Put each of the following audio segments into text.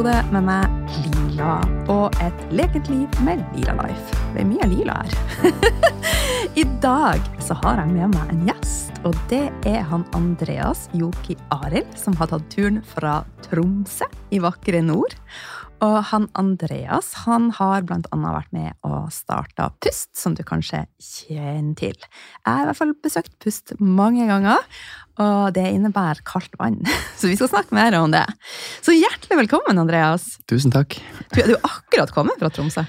podkastepisode med meg, Lila, og et lekent liv med Lila Life. Det er mye Lila her. I dag så har jeg med meg en gjest, og det er han Andreas Joki Arild, som har tatt turen fra Tromsø i vakre nord. Og han Andreas han har blant annet vært med og starta Pust, som du kanskje kjenner til. Jeg har i hvert fall besøkt Pust mange ganger, og det innebærer kaldt vann. Så vi skal snakke mer om det. Så hjertelig velkommen, Andreas. Tusen takk. Du er jo akkurat kommet fra Tromsø.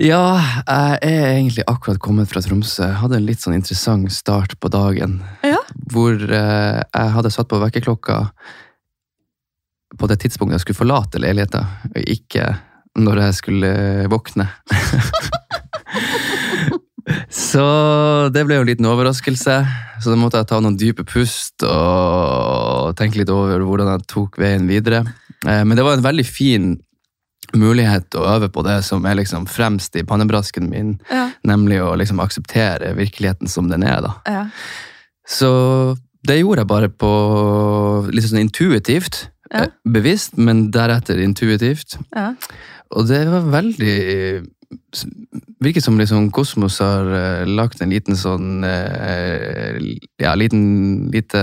Ja, jeg er egentlig akkurat kommet fra Tromsø. Jeg hadde en litt sånn interessant start på dagen. Ja. Hvor eh, jeg hadde satt på vekkerklokka på det tidspunktet jeg skulle forlate leiligheten, og ikke når jeg skulle våkne. Så det ble jo en liten overraskelse. Så da måtte jeg ta noen dype pust og tenke litt over hvordan jeg tok veien videre. Eh, Men det var en veldig fin mulighet å øve på det som er liksom fremst i pannebrasken min, Ja. nemlig å liksom akseptere virkeligheten som den er. da. ja. Så det gjorde jeg bare på litt sånn intuitivt. Ja. eh, Bevisst, men deretter intuitivt. ja. Og det var veldig Virker som liksom Kosmos har uh, lagt en liten sånn uh, Ja, liten lite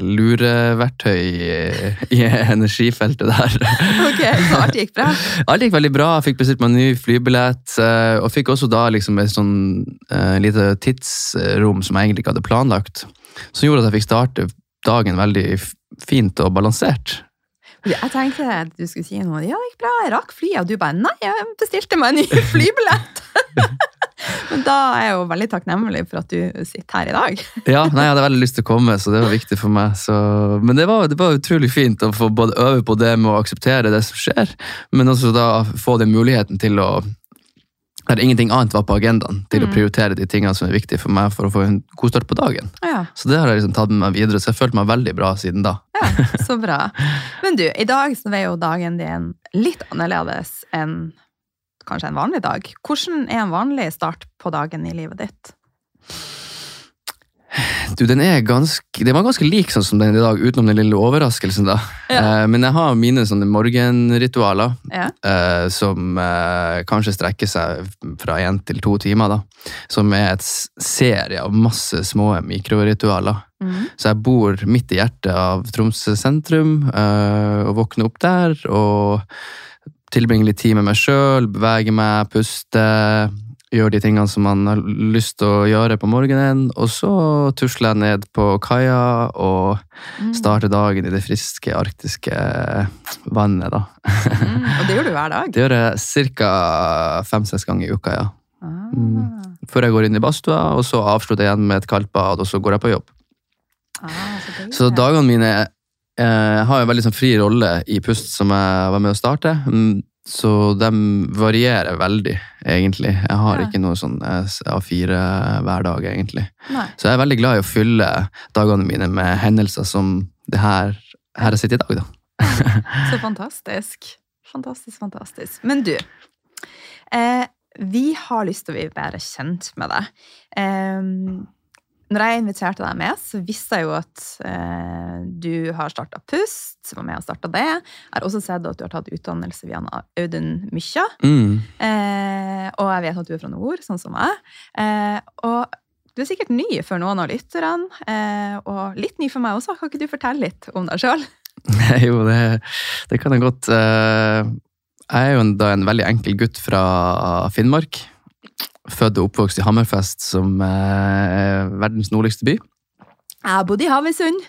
lureverktøy i, i energifeltet der. Ok, så alt gikk bra. Alt gikk veldig bra. Jeg fikk bestilt meg en ny flybillett. Uh, Og fikk også da liksom et sånn lite tidsrom som jeg egentlig ikke hadde planlagt. Som gjorde at jeg fikk starte dagen veldig fint og balansert. Jeg tenkte at du skulle si noe. Ja, det gikk bra, jeg rakk flyet. Og du bare nei, jeg bestilte meg en ny flybillett. Men da er jeg jo veldig takknemlig for at du sitter her i dag. Ja, nei, Jeg hadde veldig lyst til å komme, så det var viktig for meg. Så, men det var, det var utrolig fint å få både øve på det med å akseptere det som skjer, men også da få den muligheten til å der ingenting annet var på agendaen, til å Mm. prioritere de tingene som er viktige for meg for å få en god start på dagen. Ja, Så det har jeg liksom tatt med meg videre, så jeg følte meg veldig bra siden da. ja, så bra. Men du, i dag så er jo dagen din litt annerledes enn kanskje en vanlig dag. Hvordan er en vanlig start på dagen i livet ditt? Du, den er ganske, den var ganske lik sånn som den i dag, utenom den lille overraskelsen. da. Ja. Eh, men jeg har mine sånne morgenritualer. Ja, eh, som eh, kanskje strekker seg fra én til to timer. da. Som er et serie av masse små mikroritualer. mm. Så jeg bor midt i hjertet av Tromsø sentrum, eh, og våkner opp der. Og tilbringer litt tid med meg sjøl, beveger meg, puster. Gjør de tingene som man har lyst til å gjøre på morgenen. Og så tusler jeg ned på kaia og Mm. starter dagen i det friske arktiske vannet. da. Mm. Og det gjør du hver dag? Det gjør jeg ca. fem-seks ganger i uka, ja. Ah. Mm. Før jeg går inn i badstua, og så avslutter jeg igjen med et kaldt bad, og så går jeg på jobb. Ah, så. Så dagene mine eh, har en veldig sånn fri rolle i Pust, som jeg var med å starte. Så de varierer veldig, egentlig. Jeg har Ja. ikke noe sånn eh, A4 hver dag, egentlig. Nei. Så jeg er veldig glad i å fylle dagene mine med hendelser som det her, her jeg sitter i dag, da. Så fantastisk. Fantastisk, fantastisk. Men du, eh, vi har lyst til å bli bedre kjent med deg. Eh, når jeg inviterte deg med, så visste jeg jo at eh, du har starta Pust, var med og starta det. Jeg har også sett at du har tatt utdannelse via Audun Mykja. Mm. Eh, og jeg vet at du er fra nord, sånn som meg. Eh, og du er sikkert ny for noen av lytterne, eh, og litt ny for meg også. Kan ikke du fortelle litt om deg sjøl? Jo, det, det kan jeg godt. Eh, Jeg er jo en, da en veldig enkel gutt fra Finnmark. Født og oppvokst i Hammerfest, som eh, er verdens nordligste by. Jeg har bodd i Havøysund.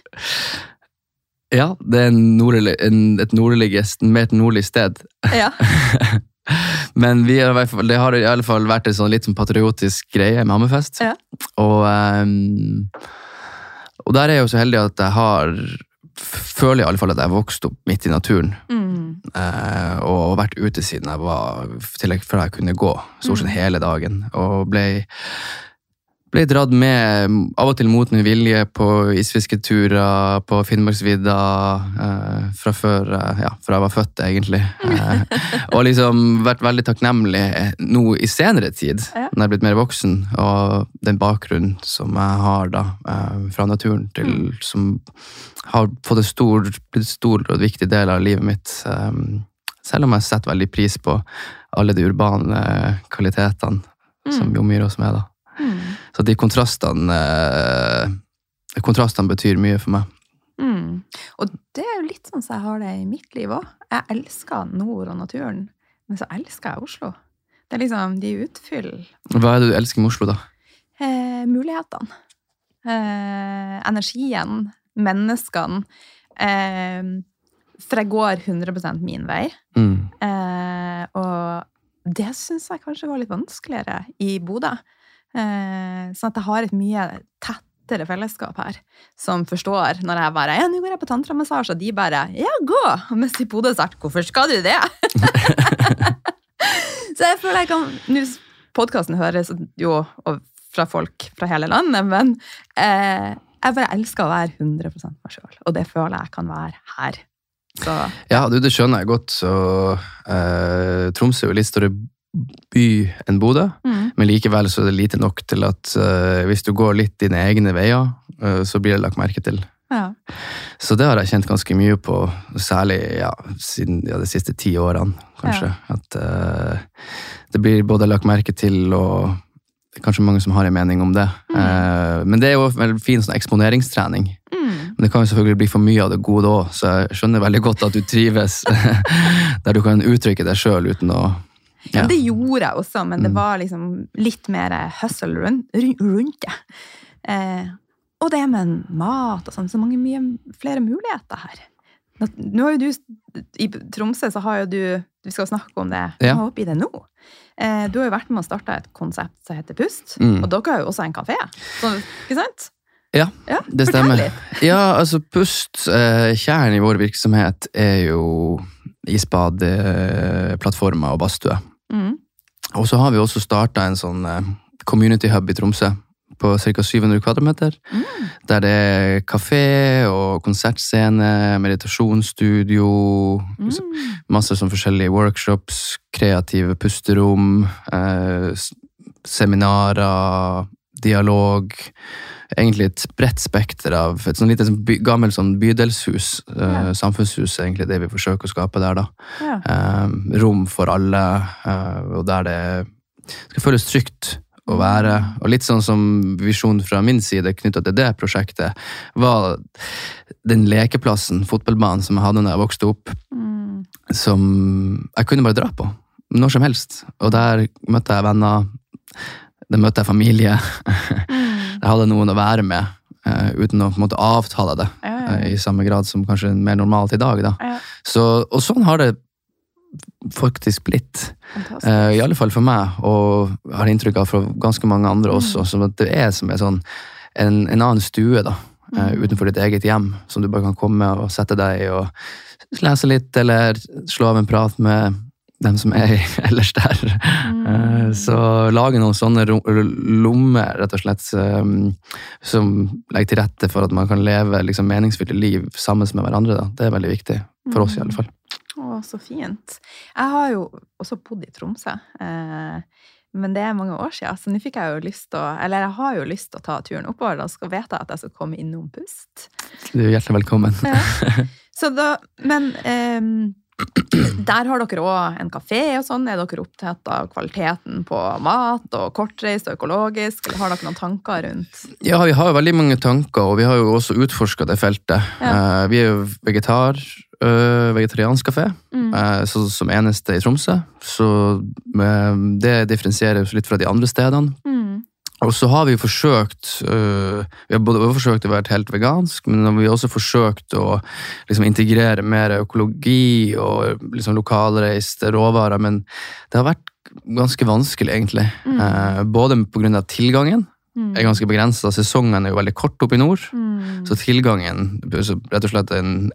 Ja, det er en nordlig, en, et nordlig, mer nordlig sted. Ja. Men vi har, det har i alle fall vært en sånn litt sånn patriotisk greie med Hammerfest. Ja. Og, um, og der er jeg jo så heldig at jeg har Føler jeg i alle fall at jeg har vokst opp midt i naturen. Mm. eh, og vært ute siden jeg var til jeg, før jeg kunne gå, stort sett hele dagen. Og ble ble dratt med, av og til mot min vilje, på isfisketurer på Finnmarksvidda eh, fra før eh, ja, fra jeg var født, egentlig. Eh, og liksom vært veldig takknemlig nå i senere tid, Ja. når jeg er blitt mer voksen, og den bakgrunnen som jeg har da, eh, fra naturen, til, som har fått en stor, blitt stor og viktig del av livet mitt. Eh, selv om jeg setter veldig pris på alle de urbane kvalitetene som vi omgir oss med. da. Mm. Så de kontrastene eh, Kontrastene betyr mye for meg. Mm. Og det er jo litt sånn som jeg har det i mitt liv òg. Jeg elsker nord og naturen, men så elsker jeg Oslo. Det er liksom, De utfyller Hva er det du elsker med Oslo, da? eh, mulighetene. Eh, energien. Menneskene. Eh, for jeg går 100% min vei. Mm. Eh, og det syns jeg kanskje var litt vanskeligere i Bodø. Eh, sånn at jeg har et mye tettere fellesskap her, som forstår når jeg bare Ja, nå går jeg på tantramassasje, og de bare Ja, gå! Mens i Bodø sagt Hvorfor skal du det? Så jeg føler jeg kan Nå Podkasten høres jo fra folk fra hele landet, men eh, jeg bare elsker å være 100 meg sjøl, og det føler jeg kan være her. Så Ja, du, det skjønner jeg godt. Så eh, Tromsø er jo litt større by enn Bodø, mm. men likevel så er det lite nok til at uh, hvis du går litt dine egne veier, uh, så blir det lagt merke til. ja. Så det har jeg kjent ganske mye på, særlig ja, siden ja, de siste ti årene, kanskje. At uh, det blir både lagt merke til og det er kanskje mange som har en mening om det. Eh, men det er jo en fin sånn eksponeringstrening. Mm. Men det kan jo selvfølgelig bli for mye av det gode òg, så jeg skjønner veldig godt at du trives der du kan uttrykke deg sjøl uten å ja. Det gjorde jeg også, men det Mm. var liksom litt mer hustle rundt, rundt det. Eh, og det med mat og sånn, så mange mye flere muligheter her. Nå, har jo du, I Tromsø så har jo du Vi skal snakke om det. Ja. Opp i det nå. Eh, du har jo vært med å starte et konsept som heter Pust. Mm. Og dere har jo også en kafé. Så, ikke sant? Ja, Ja, det stemmer. Ja, altså Pust, eh, kjernen i vår virksomhet er jo isbadeplattformer og badstue. Mm. Og så har vi også starta en sånn eh, community hub i Tromsø på ca. 700 kvadratmeter. Mm. Der det er kafé og konsertscene, meditasjonsstudio, Mm. masse sånn forskjellige workshops, kreative pusterom, eh, seminarer, dialog. Egentlig et bredt spekter av et sånn lite sånn by, gammelt sånn bydelshus, ja. uh, samfunnshus, er egentlig det vi forsøker å skape der. da. Ja. Uh, rom for alle, uh, og der det skal føles trygt å være. Og litt sånn som visjonen fra min side knytta til det prosjektet, var den lekeplassen, fotballbanen, som jeg hadde da jeg vokste opp, Mm. som jeg kunne bare dra på. Når som helst. Og der møtte jeg venner, der møtte jeg familie. Mm. Jeg hadde noen å være med, eh, uten å på en måte avtale det. Ja, ja, eh, I samme grad som kanskje mer normalt i dag. da. ja. Så, og sånn har det faktisk blitt. Eh, I alle fall for meg, og jeg har inntrykk av for ganske mange andre også. Som at det er som en, sånn, en, en annen stue da, Mm. utenfor ditt eget hjem, som du bare kan komme og sette deg i og lese litt, eller slå av en prat med dem som er ellers der. Mm. Så lage noen sånne lommer, rett og slett, eh, som legger til rette for at man kan leve liksom, meningsfylte liv sammen med hverandre. Da. Det er veldig viktig. For oss, i alle fall. Å, så fint. Jeg har jo også bodd i Tromsø. Eh, men det er mange år siden, så nå fikk jeg jo lyst til å Eller jeg har jo lyst til å ta turen oppover. Da skal vite at jeg skal komme innom Pust. Du er hjertelig velkommen. Ja. Så da, men ehm, der har dere òg en kafé og sånn. Er dere opptatt av kvaliteten på mat og kortreist og økologisk, eller har dere noen tanker rundt Ja, vi har veldig mange tanker, og vi har jo også utforska det feltet. Ja. Eh, Vi er jo vegetar, øh, vegetariansk kafé, Mm. eh, som eneste i Tromsø. Så eh, det differensierer oss litt fra de andre stedene. Mm. Og så har vi forsøkt øh, Vi har både forsøkt å være helt vegansk, men vi har også forsøkt å liksom, integrere mer økologi og liksom, lokalreiste råvarer. Men det har vært ganske vanskelig, egentlig. Mm. Eh, både pga. tilgangen. Mm. er ganske begrensa. Sesongen er jo veldig kort oppe i nord. Mm. Så tilgangen, så rett og slett den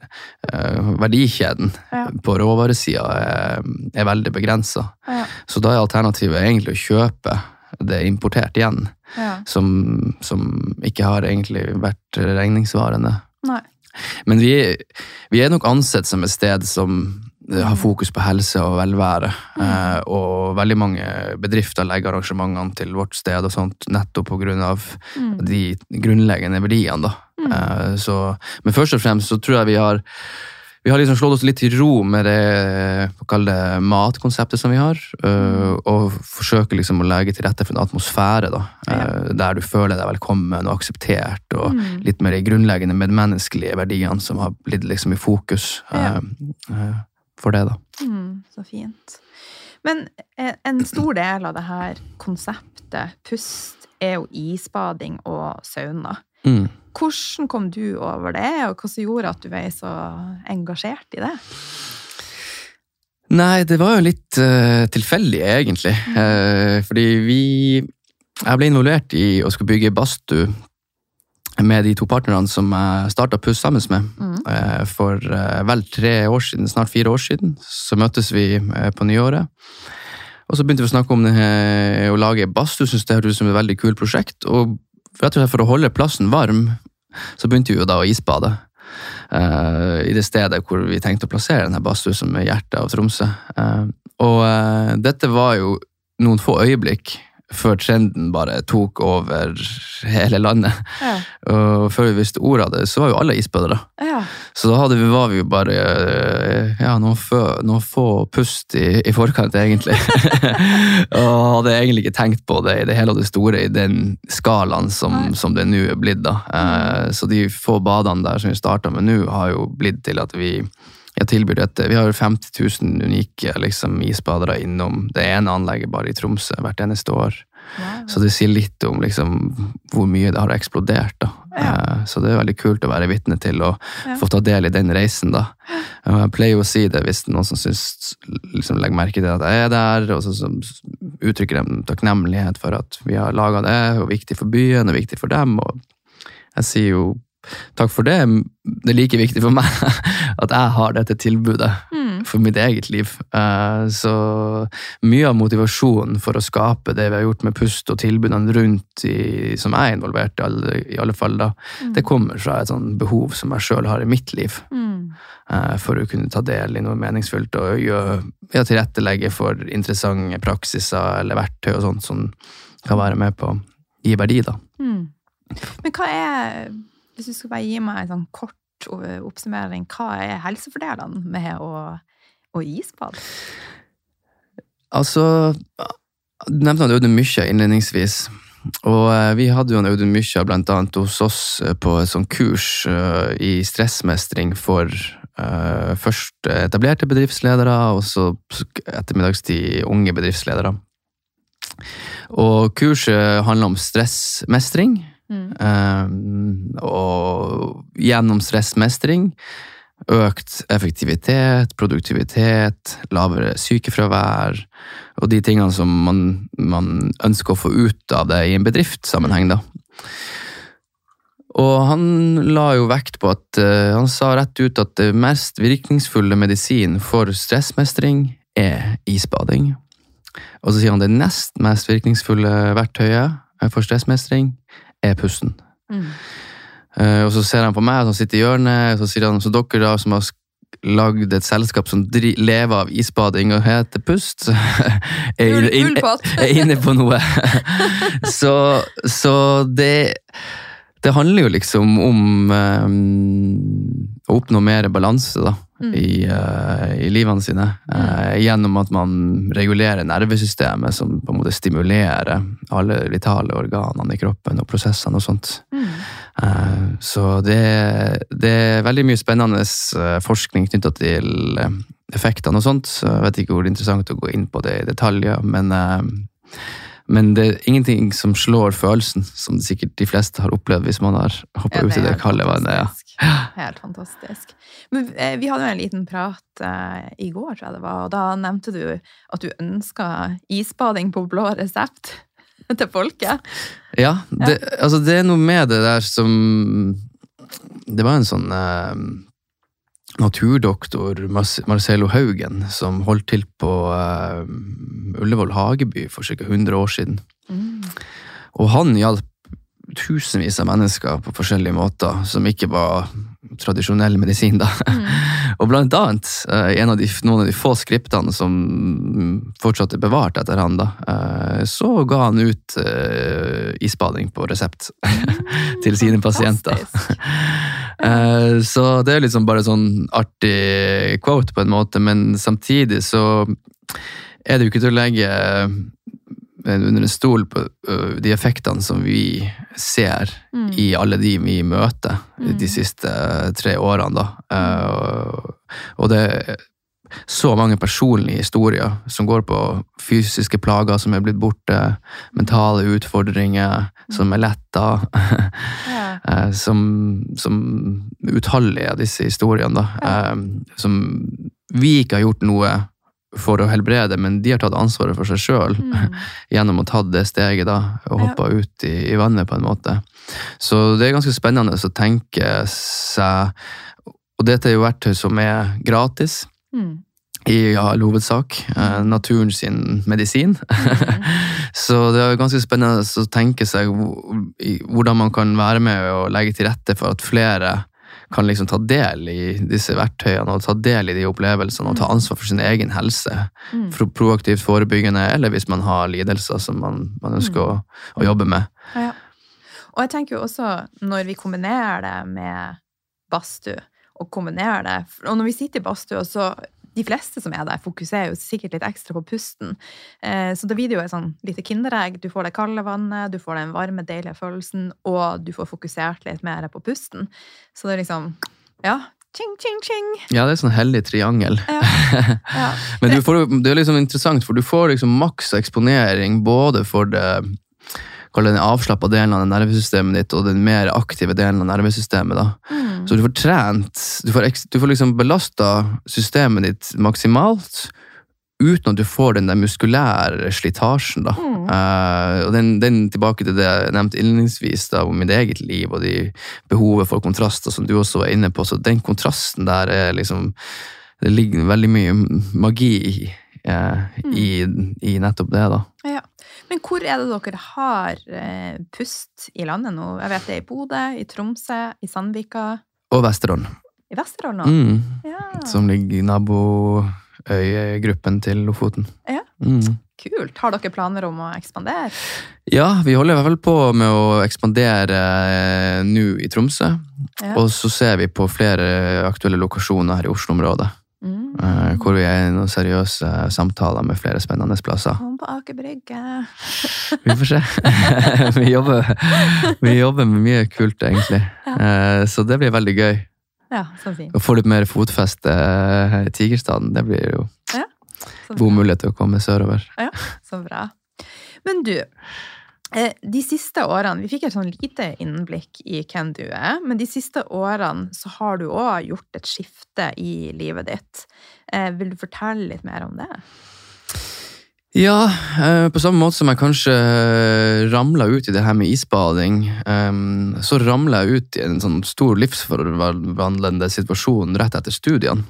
eh, verdikjeden Ja. på råvaresida, er, er veldig begrensa. Ja. Så da er alternativet egentlig å kjøpe det importert igjen. Ja. som, som ikke har egentlig vært regningssvarende. Nei. Men vi, vi er nok ansett som et sted som har fokus på helse og velvære. Eh, og veldig mange bedrifter legger arrangementene til vårt sted og sånt, nettopp pga. Mm. de grunnleggende verdiene. da. Eh, så, men først og fremst så tror jeg vi har vi har liksom slått oss litt til ro med det hva det, matkonseptet som vi har, eh, og forsøker liksom å legge til rette for en atmosfære da, ja. der du føler deg velkommen og akseptert, og Mm. litt mer de grunnleggende medmenneskelige verdiene som har blitt liksom i fokus Ja. eh, eh, for det. da. Mm, så fint. Men eh, en stor del av det her konseptet, pust, er jo isbading og sauna. Mm. Hvordan kom du over det, og hva som gjorde at du ble så engasjert i det? Nei, det var jo litt uh, tilfeldig, egentlig. Eh, fordi vi Jeg ble involvert i å skulle bygge badstue med de to partnerne som jeg starta Puss sammen med. Mm. Uh, for vel tre år siden, snart fire år siden, så møttes vi på nyåret. Og så begynte vi å snakke om det, å lage badstue. Syntes det hørtes ut som et veldig kult prosjekt. Og rett og slett for å holde plassen varm, så begynte vi jo da å isbade. Uh, I det stedet hvor vi tenkte å plassere denne badstue, som er hjertet av Tromsø. Uh, og uh, dette var jo noen få øyeblikk før trenden bare tok over hele landet. Ja. Og før vi visste ordet av det, så var jo alle isbødere. ja. Så da vi, var vi jo bare eh, ja, noen, få, noen få pust i, i forkant, egentlig. og hadde egentlig ikke tenkt på det i det hele og det store i den skalaen som, som det nå er blitt. da. Mm. så de få badene der som vi starta med nå, har jo blitt til at vi jeg tilbyr dette. Vi har 50 000 unike liksom, isbadere innom det ene anlegget bare i Tromsø hvert eneste år. Wow. Så det sier litt om liksom, hvor mye det har eksplodert. da. Ja. Eh, Så det er veldig kult å være vitne til og Ja. få ta del i den reisen. da. Jeg pleier å si det hvis noen som synes, liksom legger merke til at jeg er der, og så, så uttrykker de takknemlighet for at vi har laga det, og viktig for byen og viktig for dem. og Jeg sier jo takk for det. Det er like viktig for meg at jeg har dette tilbudet Mm. for mitt eget liv. Eh, Så mye av motivasjonen for å skape det vi har gjort med pust og tilbudene rundt, i, som jeg er involvert i, alle, i alle fall, da, det kommer fra et sånn behov som jeg sjøl har i mitt liv. Mm. eh, For å kunne ta del i noe meningsfullt og gjøre, ja, tilrettelegge for interessante praksiser eller verktøy og sånt som kan være med på å gi verdi. da. Mm. Men hva er, hvis du skal bare gi meg en sånn kort oppsummering, hva er helsefordelene med å, å isbade? Altså, du nevnte han Audun Mykja innledningsvis. Og eh, vi hadde jo en Audun Mykja blant annet hos oss eh, på et sånt kurs eh, i stressmestring for først etablerte bedriftsledere, og så ettermiddagstid unge bedriftsledere. Og kurset handler om stressmestring. Mm. eh, og gjennom stressmestring økt effektivitet, produktivitet, lavere sykefravær og de tingene som man, man ønsker å få ut av det i en bedriftssammenheng. Da. Og han la jo vekt på at eh, han sa rett ut at det mest virkningsfulle medisin for stressmestring er isbading. Og så sier han det nest mest virkningsfulle verktøyet for stressmestring er pusten. Mm. Uh, og så ser han på meg som sitter i hjørnet, og så sier han så dere da som har lagd et selskap som lever av isbading og heter Pust, er, inne, inn- er inne på noe. så, så det Det handler jo liksom om um, å oppnå mer balanse da, Mm. i, uh, i livene sine. Uh, gjennom at man regulerer nervesystemet, som på en måte stimulerer alle vitale organene i kroppen og prosessene og sånt. Mm. Eh, Så det, det er veldig mye spennende forskning knytta til effektene og sånt. Så jeg vet ikke hvor det er interessant å gå inn på det i detaljer, men, men det er ingenting som slår følelsen, som sikkert de fleste har opplevd hvis man har hoppa Ja, ut i det kalde vannet. Ja. Helt fantastisk. Men eh, vi hadde jo en liten prat eh, i går, tror jeg det var, og da nevnte du at du ønska isbading på blå resept til folket. Ja, det, altså det er noe med det der som Det var en sånn eh, naturdoktor, Marcelo Haugen, som holdt til på uh, Ullevål hageby for ca. 100 år siden. Mm. Og han hjalp tusenvis av mennesker på forskjellige måter, som ikke var tradisjonell medisin. da. og blant annet, eh, en av de, noen av de få skriptene som fortsatt er bevart etter han, da, eh, så ga han ut uh, isbading på resept til sine pasienter. Eh, så det er liksom bare sånn artig quote, på en måte, men samtidig så er det jo ikke til å legge under en stol på uh, de effektene som vi ser mm. i alle de vi møter mm. de siste tre årene. Da. Uh, og det så mange personlige historier som går på fysiske plager som er blitt borte, mentale utfordringer som er letta. ja. som, som utallige av disse historiene, da. Ja. Som vi ikke har gjort noe for å helbrede, men de har tatt ansvaret for seg sjøl mm. gjennom å ta det steget da, og hoppa ja. ut i, i, vannet, på en måte. Så det er ganske spennende å tenke seg Og dette er jo verktøy som er gratis. Mm. I all hovedsak. Eh, mm. naturen sin medisin. Mm. så det er ganske spennende å tenke seg hvordan man kan være med og legge til rette for at flere kan liksom ta del i disse verktøyene og ta del i de opplevelsene og ta mm. ansvar for sin egen helse. Mm. For proaktivt forebyggende, eller hvis man har lidelser som man, man ønsker mm. å, å, jobbe med. Ja. Og jeg tenker jo også, når vi kombinerer det med badstue, og kombinere det Og når vi sitter i badstua, så de fleste som er der, fokuserer jo sikkert litt ekstra på pusten. Eh, så da blir det jo et sånn lite kinderegg. Du får det kalde vannet, du får den varme, deilige følelsen, og du får fokusert litt mer på pusten. Så det er liksom Ja. Ching, ching, ching. Ja, det er sånn hellig triangel. Ja. Ja. Men får, det er liksom interessant, for du får liksom maks eksponering både for det den avslappa delen av nervesystemet ditt og den mer aktive delen av nervesystemet. Mm. Så du får trent, du får, du får liksom belasta systemet ditt maksimalt uten at du får den der muskulære slitasjen. da. Mm. Uh, og den, den, tilbake til det jeg nevnte innledningsvis da, om mitt eget liv og de behovet for kontraster som du også var inne på. Så den kontrasten der er liksom Det ligger veldig mye magi i, uh, mm. i, i nettopp det. da. Ja. Men hvor er det dere har eh, pust i landet nå? Jeg vet det er i Bodø, i Tromsø, i Sandvika. Og Vesterålen. I Vesterålen òg? Mm. Ja. Som ligger i naboøygruppen til Lofoten. Ja. Mm. Kult. Har dere planer om å ekspandere? Ja, vi holder i hvert fall på med å ekspandere eh, nå i Tromsø. Ja. Og så ser vi på flere aktuelle lokasjoner her i Oslo-området. Mm. Uh, hvor vi er i noen seriøse samtaler med flere spennende plasser. Kom på Aker Brygge. vi får se. vi, jobber, vi, jobber, med mye kult, egentlig. Ja. Uh, så det blir veldig gøy. Ja, så fint. Å få litt mer fotfeste uh, i Tigerstaden, det blir jo ja, god mulighet til å komme sørover. Ja, så bra. Men du, Eh, de siste årene Vi fikk et sånn lite innblikk i hvem du er, men de siste årene så har du òg gjort et skifte i livet ditt. Eh, vil du fortelle litt mer om det? Ja, eh, på samme måte som jeg kanskje ramla ut i det her med isbading, så ramla jeg ut i en sånn stor livsforvandlende situasjon rett etter studiene.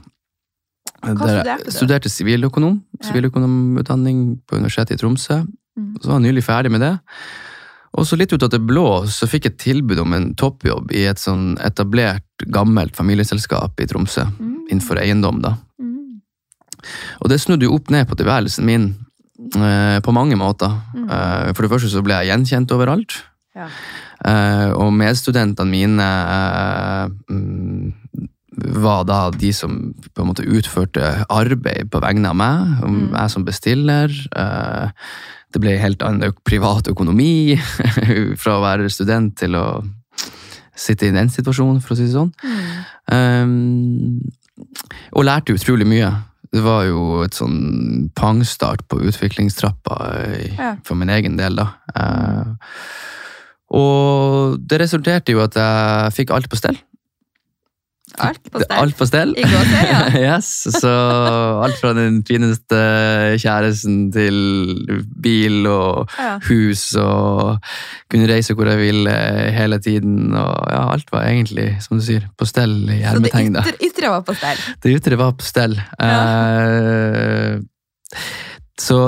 Hva studerte du? Jeg Studerte siviløkonom. Siviløkonomutdanning på Universitetet i Tromsø. Mm. Så var jeg nylig ferdig med det. Og så litt ut av det blå så fikk jeg tilbud om en toppjobb i et sånn etablert, gammelt familieselskap i Tromsø. Mm. Innenfor eiendom, da. Mm. Og det snudde jo opp ned på tilværelsen min eh, på mange måter. Mm. Eh, for det første så ble jeg gjenkjent overalt. Ja. Eh, og medstudentene mine eh, var da de som på en måte utførte arbeid på vegne av meg. Mm. Jeg som bestiller. Eh, det ble helt annen privat økonomi fra å være student til å sitte i den situasjonen, for å si det sånn. Mm. Um, og lærte utrolig mye. Det var jo et sånn pangstart på utviklingstrappa ja. for min egen del, da. Uh, og det resulterte jo at jeg fikk alt på stell. Alt på stell. Alt på stell. I går til, ja. yes, så alt fra den fineste kjæresten til bil og ja. hus og kunne reise hvor jeg ville hele tiden. Og ja, alt var egentlig, som du sier, på stell i hermetegn. Så det ytre, var på stell? Det ytre var på stell. Ja. Uh, så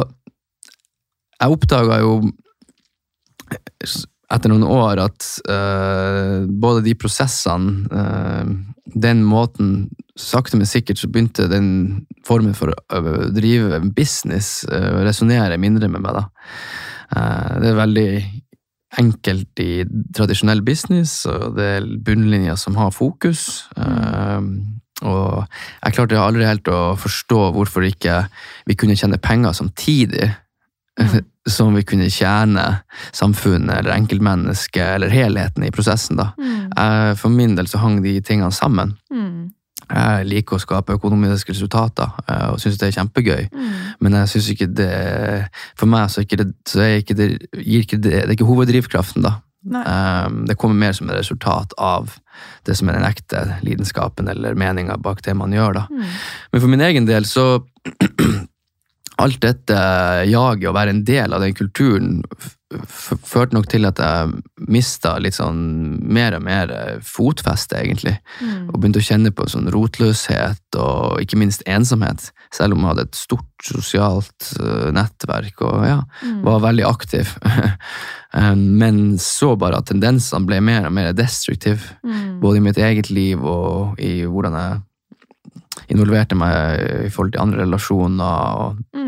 jeg oppdaga jo etter noen år at uh, både de prosessene, eh, den måten Sakte, men sikkert så begynte den formen for å drive business å resonnere mindre med meg. da. Eh, det er veldig enkelt i tradisjonell business, og det er bunnlinjer som har fokus. Mm. og jeg klarte aldri helt å forstå hvorfor ikke vi kunne tjene penger samtidig som vi kunne tjene samfunnet eller enkeltmennesket eller helheten i prosessen. da. Mm. For min del så hang de tingene sammen. Mm. Jeg liker å skape økonomiske resultater eh, og syns det er kjempegøy. Mm. Men jeg synes ikke det For meg så ikke det, så er ikke det, ikke det, det er ikke hoveddrivkraften, da. Um, det kommer mer som et resultat av det som er den ekte lidenskapen eller meninga bak det man gjør. da. Mm. Men for min egen del så Alt dette jaget, å være en del av den kulturen, førte nok til at jeg mista litt sånn mer og mer fotfeste, egentlig. Mm. Og begynte å kjenne på sånn rotløshet og ikke minst ensomhet. Selv om jeg hadde et stort sosialt eh, nettverk og ja, Mm. var veldig aktiv. Eh, Men så bare at tendensene ble mer og mer destruktive. Mm. Både i mitt eget liv og i hvordan jeg involverte meg i forhold til andre relasjoner. og Mm.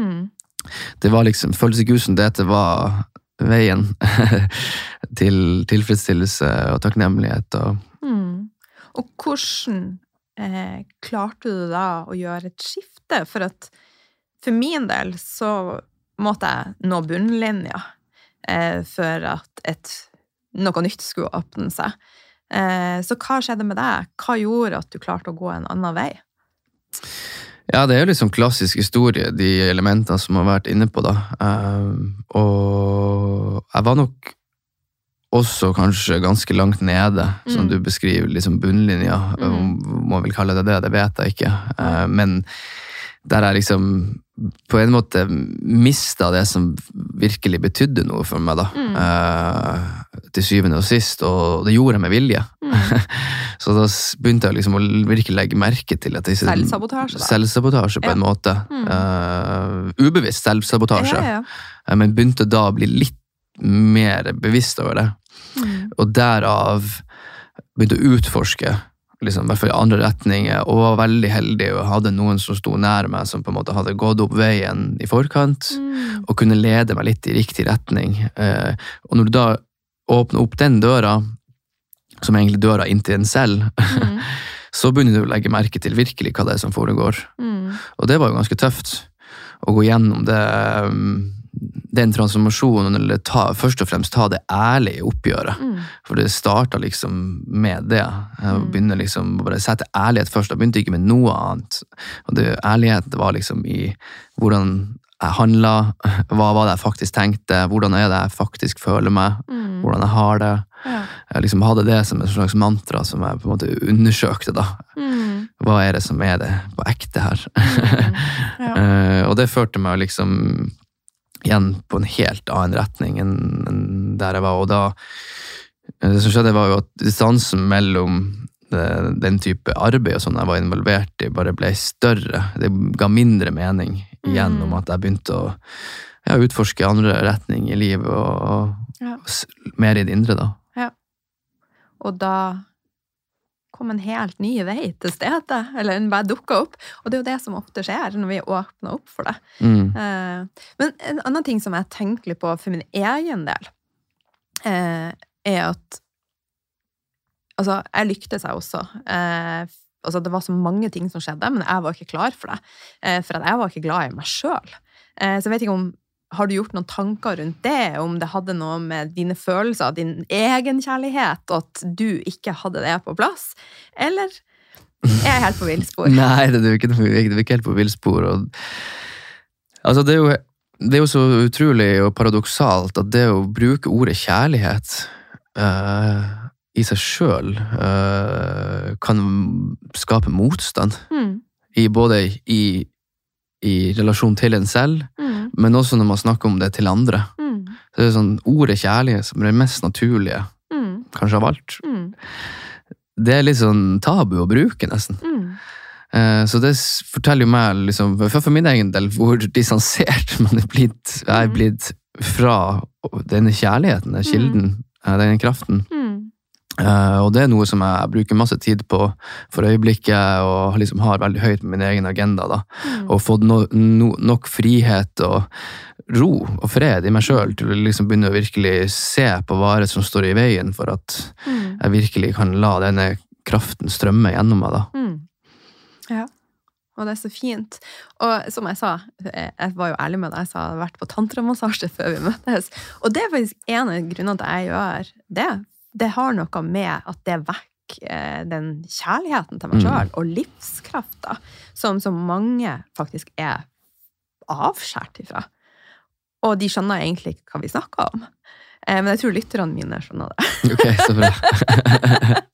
Det var liksom, ut som dette var veien til tilfredsstillelse og takknemlighet. og Mm. Og hvordan eh, klarte du da å gjøre et skifte? For at for min del så måtte jeg nå bunnlinja eh, for at et, noe nytt skulle åpne seg. Eh, så hva skjedde med deg? Hva gjorde at du klarte å gå en annen vei? Ja, det er jo sånn klassisk historie, de elementene som har vært inne på, da. Um, og jeg var nok også kanskje ganske langt nede, som Mm. du beskriver, liksom bunnlinja. Mm. Om man vil kalle det det, det vet jeg ikke. Uh, men der jeg liksom på en måte mista det som virkelig betydde noe for meg, da. Mm. Uh, til syvende og sist, og det gjorde jeg med vilje. Mm. Så da begynte jeg liksom å virkelig legge merke til at disse Selvsabotasje, da. Selvsabotasje på Ja. en måte. Mm. Uh, ubevisst selvsabotasje. Ja, ja. Eh, Men begynte da å bli litt mer bevisst over det. Mm. Og derav begynte å utforske liksom, i hvert fall i andre retninger, og var veldig heldig og hadde noen som sto nær meg, som på en måte hadde gått opp veien i forkant, Mm. og kunne lede meg litt i riktig retning. Eh, og når du da åpner opp den døra, som er egentlig døra inn til en selv, Mm. så begynner du å legge merke til virkelig hva det er som foregår. Mm. Og det var jo ganske tøft å gå gjennom det, um, den transformasjonen, eller ta, først og fremst ta det ærlige oppgjøret. Mm. For det starta liksom med det. Jeg Mm. begynner liksom å bare sette ærlighet først. Jeg begynte ikke med noe annet. Og det, ærlighet var liksom i hvordan jeg handla, hva var det jeg faktisk tenkte, hvordan er det jeg faktisk føler meg, Mm. hvordan jeg har det. Ja. Jeg liksom hadde det som et slags mantra som jeg på en måte undersøkte. da. Mm. Hva er det som er det på ekte her? Mm. Ja. Eh, og det førte meg liksom igjen på en helt annen retning enn der jeg var. Og da eh, Det som skjedde, var jo at distansen mellom eh, den type arbeid og sånn jeg var involvert i, bare ble større. Det ga mindre mening gjennom Mm. at jeg begynte å ja, utforske andre retning i livet og, og Ja. mer i det indre, da. Ja. Og da kom en helt ny vei til stedet, eller den bare dukka opp. Og det er jo det som ofte skjer når vi åpner opp for det. Mm. Eh, Men en annen ting som jeg tenker litt på for min egen del, eh, er at Altså, jeg lyktes jeg også. Eh, altså, det var så mange ting som skjedde, men jeg var ikke klar for det. For jeg var ikke glad i meg sjøl. Så jeg vet ikke om har du gjort noen tanker rundt det? Om det hadde noe med dine følelser, din egenkjærlighet, og at du ikke hadde det på plass? Eller er jeg helt på villspor? Nei, det er ikke, det er ikke helt på villspor. Altså, det er, jo, det er jo så utrolig og paradoksalt at det å bruke ordet kjærlighet uh, i seg sjøl kan skape motstand. Mm, I både i, i relasjon til en selv, mm, men også når man snakker om det til andre. mm, Så det er sånn Ordet kjærlighet som er det mest naturlige, mm, kanskje av alt. mm, Det er litt sånn tabu å bruke, nesten. mm. Eh, Så det forteller jo meg, liksom, for for min egen del, hvor distansert man er blitt, jeg er Mhm. blitt fra denne kjærligheten, den kilden, eh, den kraften. Eh, og det er noe som jeg bruker masse tid på for øyeblikket, og liksom har veldig høyt på min egen agenda. da. Mm. Og fått no, no, nok frihet og ro og fred i meg sjøl til å liksom begynne å virkelig se på hva er som står i veien for at Mm. jeg virkelig kan la denne kraften strømme gjennom meg. da. Mm. Ja. Og det er så fint. Og som jeg sa, eh, jeg var jo ærlig med deg, jeg sa jeg hadde vært på tantramassasje før vi møttes. Og det er faktisk en av grunnene til at jeg gjør det. Det har noe med at det vekker eh, den kjærligheten til meg Mm. og livskrafta, som så mange faktisk er avskåret ifra. Og de skjønner egentlig ikke hva vi snakker om. Eh, Men jeg tror lytterne mine skjønner det. Ok, så bra.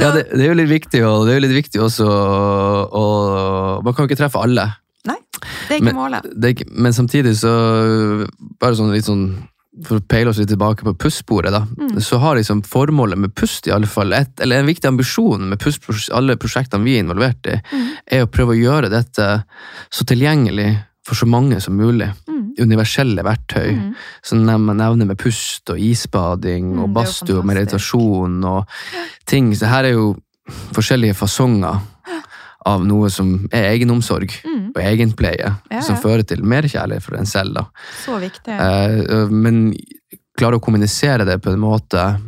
ja, det, det er jo litt viktig, og det er jo litt viktig også å Man kan jo ikke treffe alle. Nei, Det er ikke Men- målet. Er ikke, men samtidig så Bare sånn litt sånn For å peile oss litt tilbake på pustbordet, da. Mm. Så har liksom formålet med pust, i alle fall, et, eller en viktig ambisjon med pust, alle prosjektene vi er involvert i, Mm. er å prøve å gjøre dette så tilgjengelig for så mange som mulig. Mm. Universelle verktøy. Mm. som man nevner med pust og isbading Mm, og badstue og meditasjon og ting. Så her er jo forskjellige fasonger av noe som er egenomsorg Mm. og egenpleie, Ja, som fører til mer kjærlighet for en selv. Da. Så viktig. Eh, men klare å kommunisere det på en måte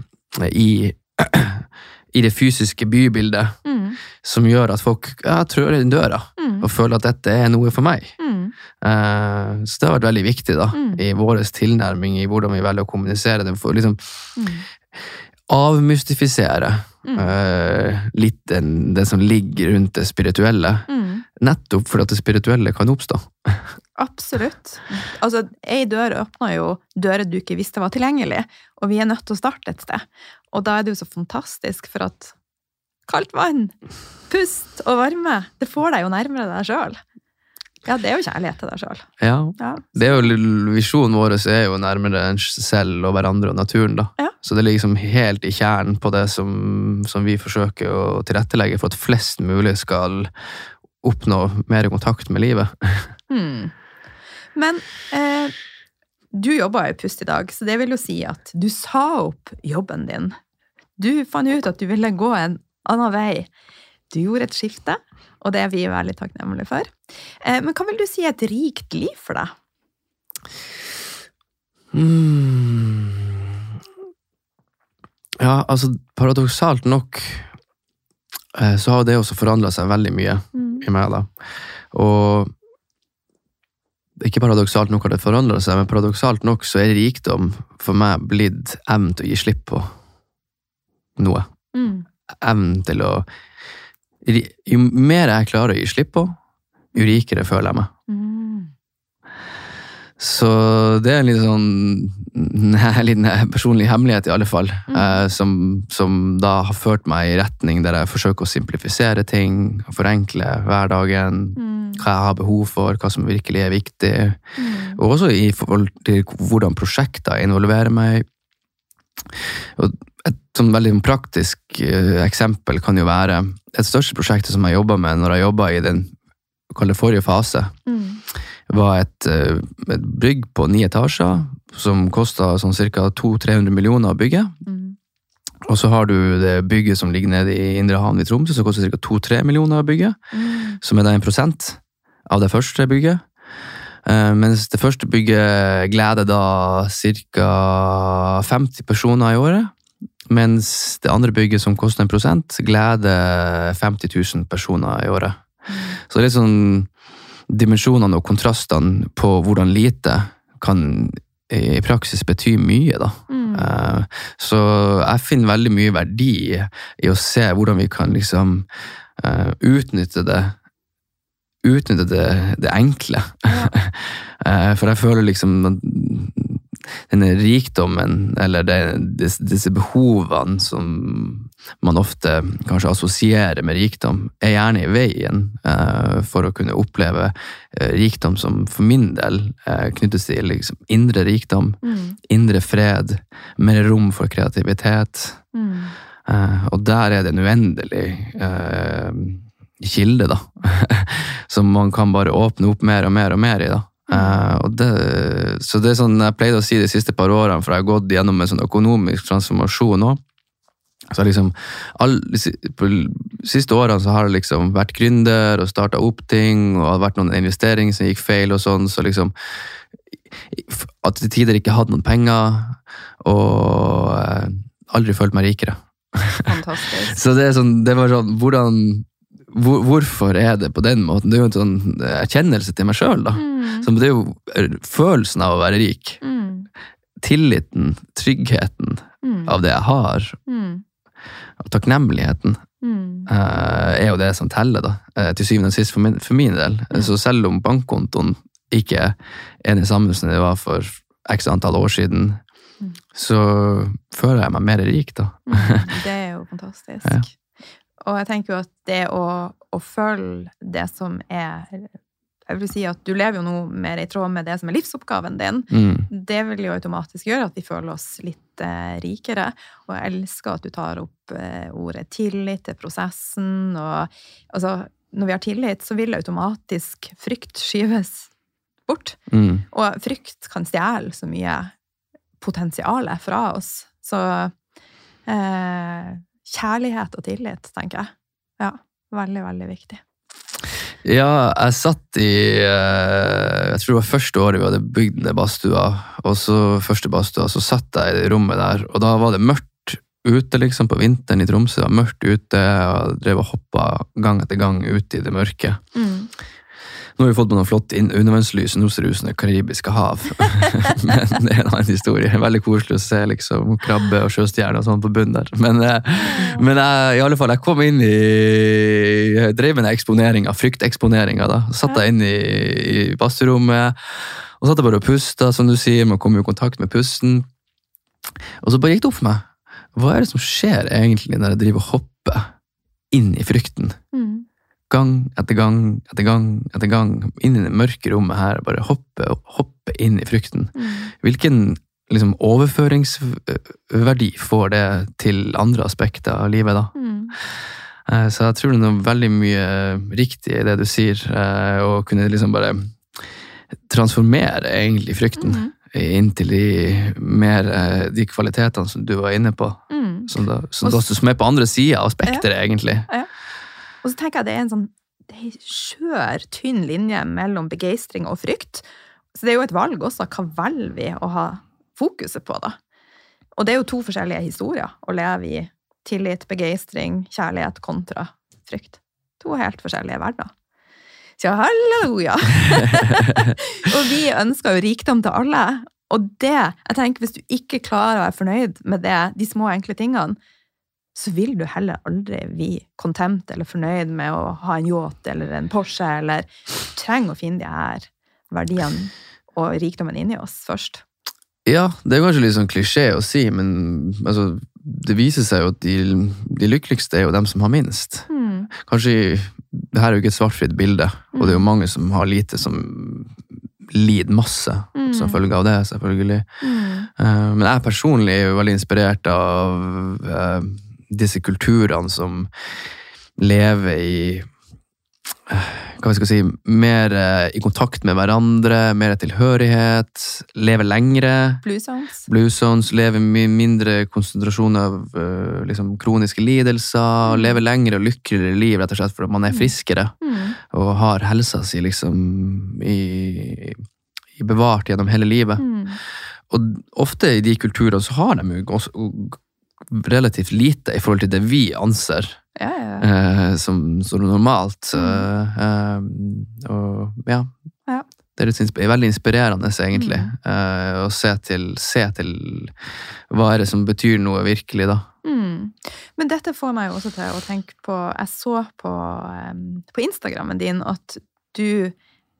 i, i det fysiske bybildet Mm. som gjør at folk ja, trør inn døra Mm. og føler at dette er noe for meg. Mm. Eh, Så det har vært veldig viktig da, Mm. i vår tilnærming i hvordan vi velger å kommunisere det. For liksom Mm. Avmystifisere Mm. uh, litt den, det som ligger rundt det spirituelle. Mm. Nettopp fordi at det spirituelle kan oppstå. Absolutt. Altså, ei dør åpner jo dører du ikke visste var tilgjengelig, og vi er nødt til å starte et sted. Og da er det jo så fantastisk, for at kaldt vann, pust og varme, det får deg jo nærmere deg sjøl. Ja, det er jo kjærlighet til deg sjøl. Ja. Ja. Det er jo Visjonen vår er jo nærmere en selv og hverandre og naturen. da. Ja. Så det ligger liksom helt i kjernen på det som, som vi forsøker å tilrettelegge for at flest mulig skal oppnå mer kontakt med livet. Mm. Men eh, du jobba i Pust i dag, så det vil jo si at du sa opp jobben din. Du fant ut at du ville gå en annen vei. Du gjorde et skifte, og det er vi veldig takknemlige for. Eh, men hva vil du si er et rikt liv for deg? Mm. Ja, altså paradoksalt nok eh, så har det også forandra seg veldig mye i meg, da. Og ikke paradoksalt nok har det forandra seg, men paradoksalt nok så er rikdom for meg blitt evnen til å gi slipp på noe. Mm. Evnen til å Jo mer jeg klarer å gi slipp på, jo rikere føler jeg meg. Mm. Så det er en litt sånn en liten personlig hemmelighet, i alle fall. Mm. Eh, som, som da har ført meg i retning der jeg forsøker å simplifisere ting, forenkle hverdagen, Mm. hva jeg har behov for, hva som virkelig er viktig. Mm. Og også i forhold til hvordan prosjekter involverer meg. Et sånn veldig praktisk eh, eksempel kan jo være et største prosjektet som jeg jobba med når jeg jobba i den forrige fase, Mm. var et, eh, et bygg på ni etasjer som kosta sånn ca. 200-300 millioner å bygge. Mm. Og så har du det bygget som ligger nede i Indre Havn i Tromsø, som koster ca. 2-3 millioner å bygge. Mm. Som er da en prosent av det første bygget. Eh, mens det første bygget gleder da ca. 50 personer i året. Mens det andre bygget, som koster en prosent, gleder 50 000 personer i året. Så det er litt sånn dimensjonene og kontrastene på hvordan lite kan i praksis bety mye, da. Mm. Eh, Så jeg finner veldig mye verdi i å se hvordan vi kan liksom eh, utnytte det Utnytte det, det enkle. Ja. Eh, For jeg føler liksom denne rikdommen, eller det, disse behovene som man ofte kanskje assosierer med rikdom, er gjerne i veien eh, for å kunne oppleve eh, rikdom som for min del eh, knyttes til liksom indre rikdom, Mm. indre fred, mer rom for kreativitet. Mm. Eh, og der er det en uendelig kilde, da. Som man kan bare åpne opp mer og mer og mer i. da. Eh, og det, så det er sånn jeg pleide å si de siste par årene, for jeg har gått gjennom en sånn økonomisk transformasjon òg. Så liksom, all, på de siste årene så har jeg liksom vært gründer og starta opp ting, og det har vært noen investeringer som gikk feil, og sånn, så liksom At til tider ikke hadde noen penger, og uh, aldri følt meg rikere. Fantastisk. Så det sånn, det var sånn, hvordan hvor, Hvorfor er det på den måten? Det er jo en sånn erkjennelse til meg sjøl, da. Mm. Så det er jo følelsen av å være rik. Mm. Tilliten, tryggheten Mm. av det jeg har, Mm. og takknemligheten, eh, er jo det som teller, da. Uh, Til syvende og sist for min, for min del. Så selv om bankkontoen ikke er det samme som det var for x antall år siden, Mm. så føler jeg meg mer rik, da. Det er jo fantastisk. Ja. Og jeg tenker jo at det å, å følge det som er Jeg vil si at du lever jo nå mer i tråd med det som er livsoppgaven din. Mm. Det vil jo automatisk gjøre at vi føler oss litt eh, rikere. Og jeg elsker at du tar opp eh, ordet tillit til prosessen. Og altså, når vi har tillit, så vil automatisk frykt skyves bort. Mm. Og frykt kan stjele så mye potensial fra oss. Så eh, kjærlighet og tillit, tenker jeg. Ja, veldig, veldig viktig. Ja, jeg satt i eh, Jeg tror det var første året vi hadde bygd ned badstua, og så første badstua, så satt jeg i det rommet der, og da var det mørkt ute, liksom, på vinteren i Tromsø. Det var mørkt ute, og jeg drev og hoppa gang etter gang ute i det mørke. Mm. Nå har vi fått på noen flott inn- undervannslys, det karibiske hav. Men det er en annen historie. Veldig koselig å se liksom krabbe og sjøstjerner og sånn på bunnen der. Men, eh, men jeg, i alle fall, jeg kom inn i Jeg drev med eksponeringa, frykteksponeringa. da. Satt jeg inn i, i badstuerommet og satt jeg bare og pusta, som du sier. Man kom i kontakt med pusten. Og så bare gikk det opp for meg. Hva er det som skjer egentlig når jeg driver og hopper inn i frykten? Mm. Gang etter gang etter gang etter gang inn i det mørke rommet her og bare hoppe, hoppe inn i frykten. Mm. Hvilken liksom, overføringsverdi får det til andre aspekter av livet, da? Mm. Eh, Så jeg tror det er noe veldig mye riktig i det du sier, eh, å kunne liksom bare transformere egentlig frykten Mm. Inntil de mer eh, de kvalitetene som du var inne på, Mm. som, da, som, da, som er på andre sida av spekteret, egentlig. Og så tenker jeg det er en sånn det er skjør, tynn linje mellom begeistring og frykt. Så det er jo et valg også. Hva velger vi å ha fokuset på, da? Og det er jo to forskjellige historier å leve i. Tillit, begeistring, kjærlighet kontra frykt. To helt forskjellige verdener. Så halleluja! og vi ønsker jo rikdom til alle. Og det, jeg tenker hvis du ikke klarer å være fornøyd med det, de små, enkle tingene, så vil du heller aldri bli kontent eller fornøyd med å ha en yacht eller en Porsche, eller du trenger å finne de her verdiene og rikdommen inni oss først. Ja, det er kanskje litt sånn klisjé å si, men altså, det viser seg jo at de, de lykkeligste er jo dem som har minst. Mm. Kanskje, det her er jo ikke et svart-hvitt bilde, og det er jo mange som har lite som lider masse Mm. som følge av det, selvfølgelig. Mm. Uh, Men jeg personlig er jo veldig inspirert av eh, disse kulturene som lever i hva vi skal si, mer eh, i kontakt med hverandre, mer tilhørighet, lever lengre. Blue zones. Blue lever mye mindre konsentrasjon av eh, liksom, kroniske lidelser, Mm. lever lengre og lykkeligere liv rett og slett fordi man er friskere mm. og har helsa si liksom i, i bevart gjennom hele livet. Mm. Og ofte i de kulturene så har de jo relativt lite i forhold til det vi anser Ja, ja, eh, som, som normalt. Mm. eh, og ja. Det er litt veldig inspirerende, egentlig, Mm. eh, å se til, se til hva er det som betyr noe virkelig, da. Mm. Men dette får meg jo også til å tenke på Jeg så på, em, på Instagrammen din at du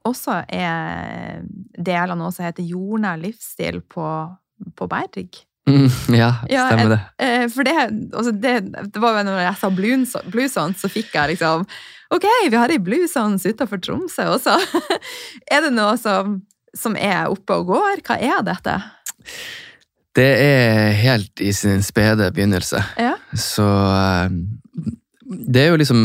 også er del av noe som heter jordnær livsstil på, på Berg. Mm, ja, Ja, stemmer det. Eh, for det, altså det, det var jo når jeg sa Blue Zo- Blue Zones, så fikk jeg liksom Ok, vi har ei bluesons utafor Tromsø også. er det noe som, som er oppe og går? Hva er dette? Det er helt i sin spede begynnelse. Ja. Så eh, det er jo liksom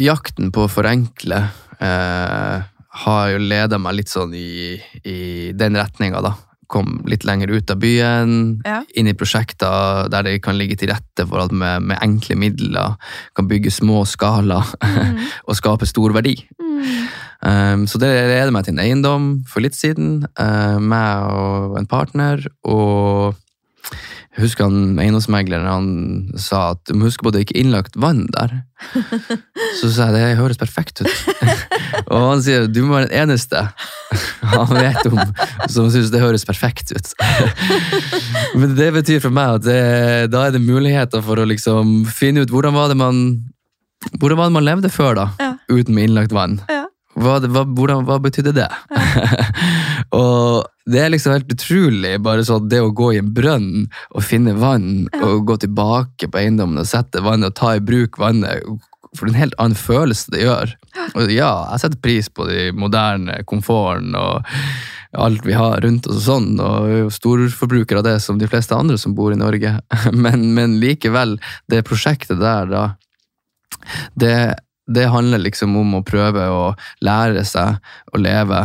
Jakten på å forenkle eh, har jo leda meg litt sånn i, i den retninga, da. Kom litt lenger ut av byen, Ja. inn i prosjekter der det kan ligge til rette for at med, med enkle midler kan bygge små skala og skape stor verdi. Mm. Um, så det leder meg til en eiendom for litt siden, uh, meg og en partner, og jeg husker han eiendomsmegleren han sa at du må huske på at det ikke er innlagt vann der. Så sa jeg det høres perfekt ut. og han sier du må være den eneste han vet om som syns det høres perfekt ut. Men det betyr for meg at det, da er det muligheter for å liksom finne ut hvordan var det man hvordan var det man levde før, da? Ja. Uten med innlagt vann. Ja. Hva, hva, hvordan, hva betydde det? og det er liksom helt utrolig, bare sånn det å gå i en brønn og finne vann, og gå tilbake på eiendommen og sette vannet og ta i bruk vannet, for en helt annen følelse det gjør. Og ja, jeg setter pris på de moderne komforten og alt vi har rundt oss og sånn, og er storforbruker av det som de fleste andre som bor i Norge. Men, men likevel, det prosjektet der, da, det, det handler liksom om å prøve å lære seg å leve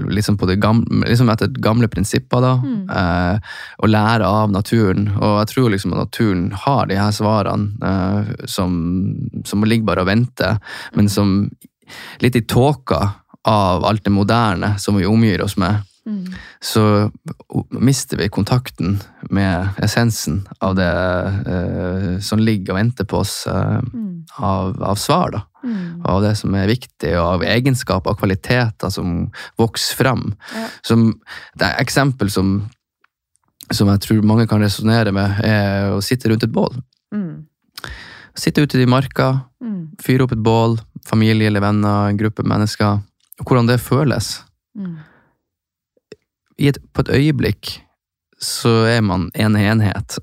liksom, på det gamle, liksom etter gamle prinsipper. da, Mm. eh, Og lære av naturen. Og jeg tror liksom at naturen har de her svarene eh, som, som ligger bare og venter, men som litt i tåka av alt det moderne som vi omgir oss med, Mm. så mister vi kontakten med essensen av det eh, som ligger og venter på oss eh, Mm. av, av svar. da Mm. av det som er viktig, og av egenskaper og kvaliteter som vokser frem. Ja. Som, det er eksempel som, som jeg tror mange kan resonnere med, er å sitte rundt et bål. Mm. Sitte ute i marka, Mm. fyre opp et bål, familie eller venner, en gruppe mennesker. og Hvordan det føles. Mm. I et, på et øyeblikk så er man en enhet.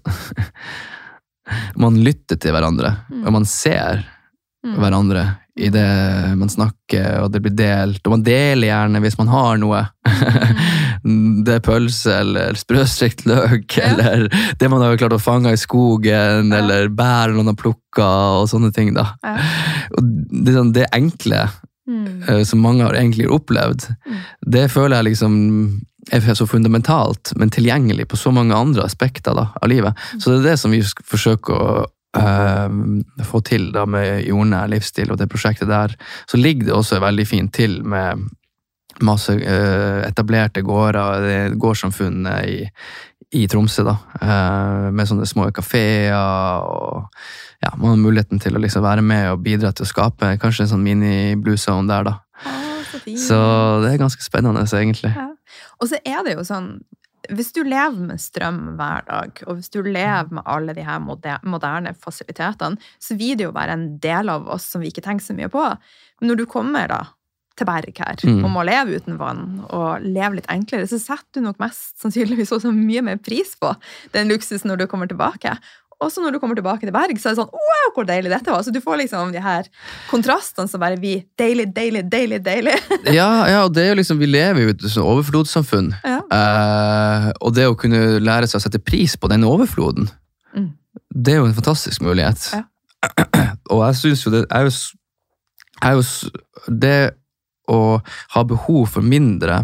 man lytter til hverandre, Mm. og man ser Mm. hverandre i det man snakker, og det blir delt. Og man deler gjerne hvis man har noe. det er pølse eller sprøstekt løk, Ja. eller det man har klart å fange i skogen, Ja. eller bær noen har plukka, og sånne ting. da. Ja. Og det, sånn, det enkle Mm. eh, som mange har egentlig opplevd, Mm. det føler jeg liksom er så fundamentalt, men tilgjengelig på så mange andre aspekter da, av livet. Mm. Så det er det som vi forsøker å eh, få til da med jordnær livsstil og det prosjektet der. Så ligger det også veldig fint til med masse eh, etablerte gårder, det er gårdssamfunn i, i Tromsø, da. eh, med sånne små kafeer og ja, man har muligheten til å liksom være med og bidra til å skape kanskje en sånn mini-blue zone der, da. Å, så fint. Så det er ganske spennende, egentlig. Ja. Og så er det jo sånn hvis du lever med strøm hver dag, og hvis du lever med alle de her moderne fasilitetene, så vil det jo være en del av oss som vi ikke tenker så mye på. Men når du kommer da til berg her, Mm. og må leve uten vann, og leve litt enklere, så setter du nok mest sannsynligvis også mye mer pris på den luksusen når du kommer tilbake. Også når du kommer tilbake til berg, så er det sånn Wow, hvor deilig dette var! Så du får liksom de her kontrastene som bare vi deilig, deilig, deilig, deilig. Ja, ja, og det er jo liksom, vi lever jo i et sånn overflodssamfunn. Ja. Eh, og det å kunne lære seg å sette pris på den overfloden, Mm. det er jo en fantastisk mulighet. Ja. og jeg syns jo det er jo, er jo Det å ha behov for mindre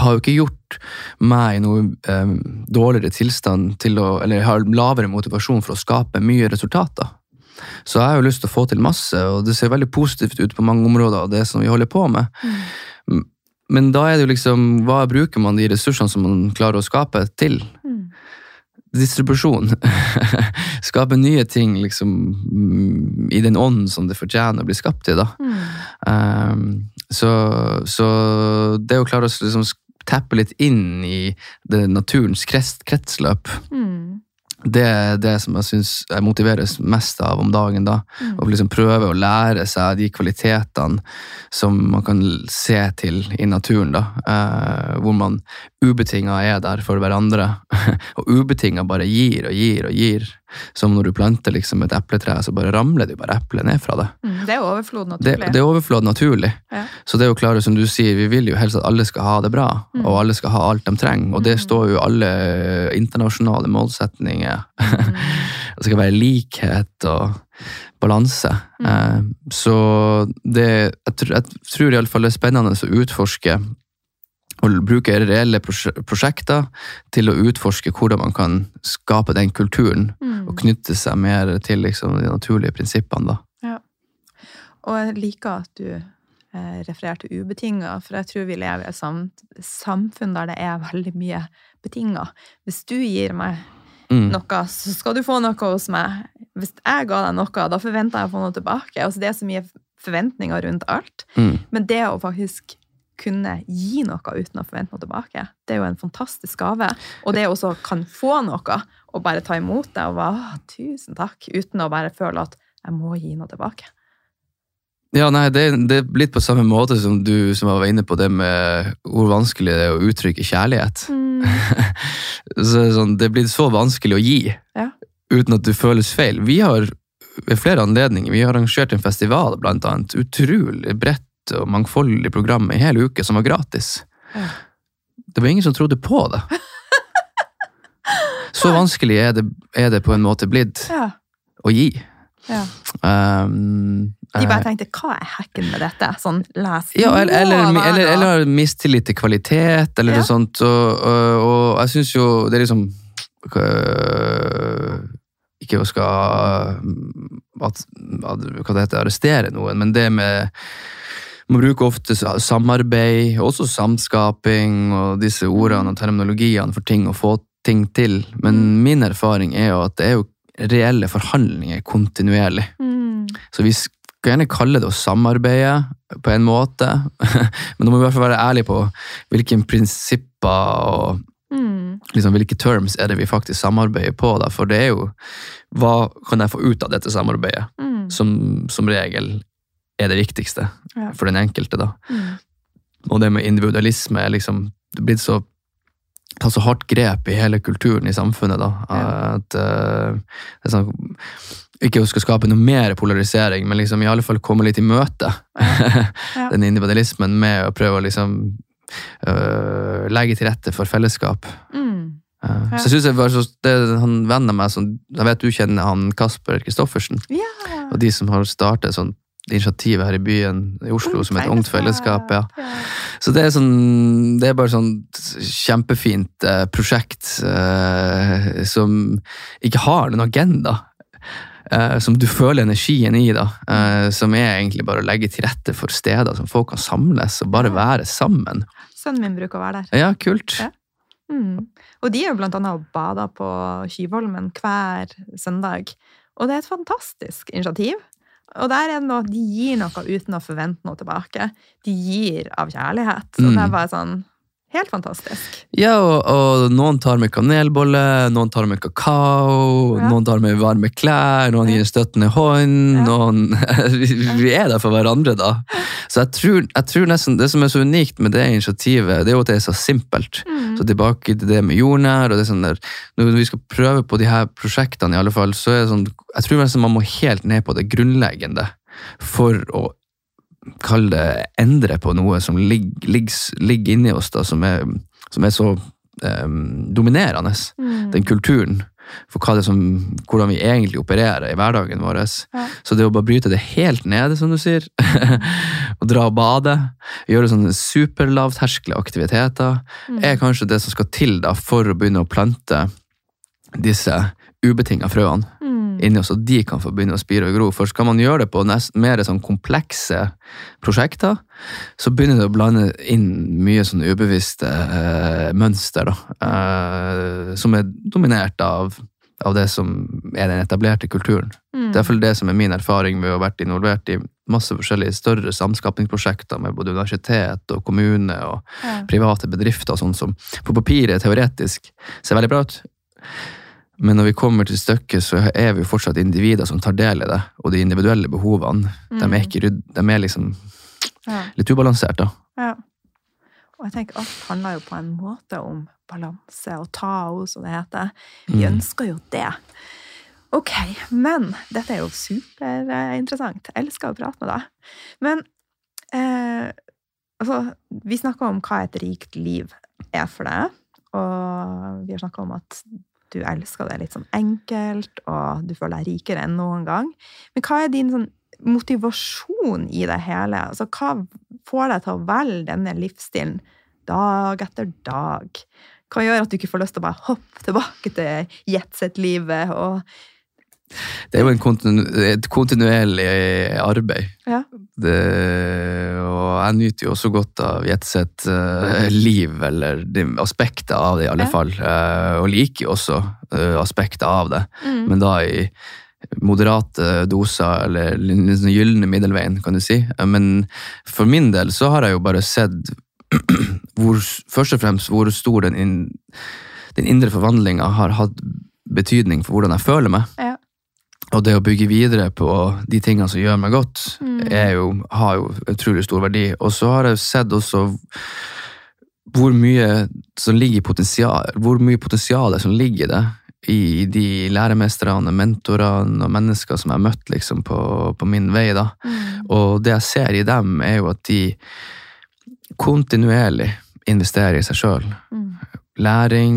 har jo ikke gjort meg i noe eh, dårligere tilstand til å Eller har lavere motivasjon for å skape mye resultater. Så jeg har jo lyst til å få til masse, og det ser veldig positivt ut på mange områder av det som vi holder på med. Mm. Men da er det jo liksom, hva bruker man de ressursene som man klarer å skape, til? Mm. Distribusjon. Skape nye ting liksom, mm, i den ånden som det fortjener å bli skapt i. da. Mm. Um, så, så det å klare å liksom tappe litt inn i det naturens kretsløp, Mm. det er det som jeg synes jeg motiveres mest av om dagen. da. Mm. Å liksom prøve å lære seg de kvalitetene som man kan se til i naturen. da. Eh, hvor man ubetinga er der for hverandre. og ubetinga bare gir og gir og gir. Som når du planter liksom et epletre, så bare ramler det bare eple ned fra det. Mm, det er overflod naturlig. det er overflod naturlig. Ja. Så det jo klare, som du sier, vi vil jo helst at alle skal ha det bra, Mm. og alle skal ha alt de trenger. Og det Mm. står jo alle internasjonale målsetninger. Mm. det skal være likhet og balanse. Mm. Eh, Så det, jeg, tror, jeg tror iallfall det er spennende å utforske og bruke reelle prosjekter til å utforske hvordan man kan skape den kulturen Mm. og knytte seg mer til liksom, de naturlige prinsippene. da. Og jeg liker at du eh, refererer til ubetinga, for jeg tror vi lever i et sam samfunn der det er veldig mye betinga. Hvis du gir meg Mm. noe, så skal du få noe hos meg. Hvis jeg ga deg noe, da forventer jeg å få noe tilbake. Altså, det er så mye forventninger rundt alt. Mm. Men det å faktisk kunne gi noe uten å forvente noe tilbake, det er jo en fantastisk gave. Og det også kan få noe, og bare ta imot det og bare «Åh, 'tusen takk', uten å bare føle at jeg må gi noe tilbake. Ja, nei, det, det er litt på samme måte som du som var inne på det med hvor vanskelig det er å uttrykke kjærlighet. Så det er blitt blir så vanskelig å gi Ja. uten at det føles feil. Vi har ved flere anledninger vi har arrangert en festival, blant annet. Utrolig bredt og mangfoldig program i hele hel uke som var gratis. Det var ingen som trodde på det. Så vanskelig er det, er det på en måte blitt Ja. å gi. ja. Um, De bare eh, tenkte 'hva er hacken med dette?' Sånn, les Ja, eller, eller, eller, eller mistillit til kvalitet, eller Ja. noe sånt. Og, og, og jeg syns jo det er liksom øh, Ikke å skal at, at, Hva det heter, arrestere noen, men det med Man bruker ofte samarbeid, også samskaping, og disse ordene og terminologiene for ting å få ting til. Men min erfaring er jo at det er jo reelle forhandlinger kontinuerlig. Mm. Så vi skal gjerne kalle det å samarbeide på en måte, men da må vi i hvert fall være ærlige på hvilke prinsipper og Mm. liksom, hvilke terms er det vi faktisk samarbeider på. Da. For det er jo hva kan jeg få ut av dette samarbeidet, Mm. som som regel er det viktigste Ja. for den enkelte. da. Mm. Og det med individualisme er liksom det er blitt så tatt så hardt grep i hele kulturen i samfunnet. da, Ja. at uh, det er sånn, Ikke skal skape noe mer polarisering, men liksom i alle fall komme litt i møte. Ja. Den individualismen med å prøve å liksom uh, legge til rette for fellesskap. Mm. Ja. Så jeg synes det var så, det, han venner meg som, Jeg vet du kjenner han Kasper Kristoffersen. Ja. Og de som har startet sånn initiativet her i byen i Oslo som heter ungt fellesskap. ja. Så det er sånn Det er bare sånn kjempefint eh, prosjekt eh, som ikke har noen agenda. Eh, som du føler energien i, da. Eh, som er egentlig bare å legge til rette for steder som folk kan samles og bare være sammen. Sønnen min bruker å være der. Ja, kult. Ja. Mm. Og de er jo blant annet og bader på Kyvholmen hver søndag. Og det er et fantastisk initiativ. Og der er det noe, de gir noe uten å forvente noe tilbake. De gir av kjærlighet. Og Mm. det er bare sånn helt fantastisk. Ja, og, og noen tar med kanelbolle, noen tar med kakao, Ja. noen tar med varme klær, noen gir en støttende hånd, Ja. noen vi, er der for hverandre, da. Så jeg tror, jeg tror nesten det som er så unikt med det initiativet, det er jo at det er så simpelt. Mm. Så tilbake til det med jordnær, og det er sånn der, når vi skal prøve på de her prosjektene, i alle fall, så er det sånn, jeg tror nesten man må helt ned på det grunnleggende for å kalle det endre på noe som ligger, ligger, ligger inni oss, da, som er, som er så um, dominerende. Mm. Den kulturen for hva det er som, hvordan vi egentlig opererer i hverdagen vår. Ja. Så det å bare bryte det helt ned, som du sier, og dra og bade, gjøre sånne superlavterskelige aktiviteter, Mm. er kanskje det som skal til da, for å begynne å plante disse ubetinga frøene Mm. inni oss, og de kan få begynne å spire og gro. For skal man gjøre det på nest, mer sånn komplekse prosjekter, så begynner det å blande inn mye sånn ubevisste eh, mønster, da, eh, som er dominert av, av det som er den etablerte kulturen. Mm. Det er iallfall det som er min erfaring med å ha vært involvert i masse forskjellige større samskapningsprosjekter med både universitet og kommune og Ja. private bedrifter, sånn som på papiret teoretisk ser veldig bra ut. Men når vi kommer til stykket, så er vi jo fortsatt individer som tar del i det. Og de individuelle behovene, de Mm. er ikke rydd, de er liksom Ja. litt ubalansert, da. Ja. Og jeg tenker alt handler jo på en måte om balanse og taos, som det heter. Vi Mm. ønsker jo det. Ok, men dette er jo superinteressant. Jeg elsker å prate med deg. Men eh, altså, vi snakker om hva et rikt liv er for deg. Og vi har snakka om at du elsker det litt sånn enkelt, og du føler deg rikere enn noen gang. Men hva er din sånn motivasjon i det hele? Altså, hva får deg til å velge denne livsstilen dag etter dag? Hva gjør at du ikke får lyst til å bare hoppe tilbake til jetset-livet og Det er jo kontinu et kontinuerlig arbeid. Ja. Det, og jeg nyter jo også godt av Jetset uh, liv, eller aspekter av det, i alle Ja. fall. Uh, og liker jo også uh, aspekter av det, Mm. men da i moderate doser, eller den gylne middelveien, kan du si. Men for min del så har jeg jo bare sett hvor, først og fremst hvor stor den, in den indre forvandlinga har hatt betydning for hvordan jeg føler meg. Ja. Og det å bygge videre på de tingene som gjør meg godt, Mm. jo, har jo utrolig stor verdi. Og så har jeg sett også hvor mye som ligger i potensial, hvor mye potensialet som ligger i det. I de læremestrene, mentorene og mennesker som jeg har møtt liksom, på, på min vei. da. Mm. Og det jeg ser i dem, er jo at de kontinuerlig investerer i seg sjøl. Mm. Læring,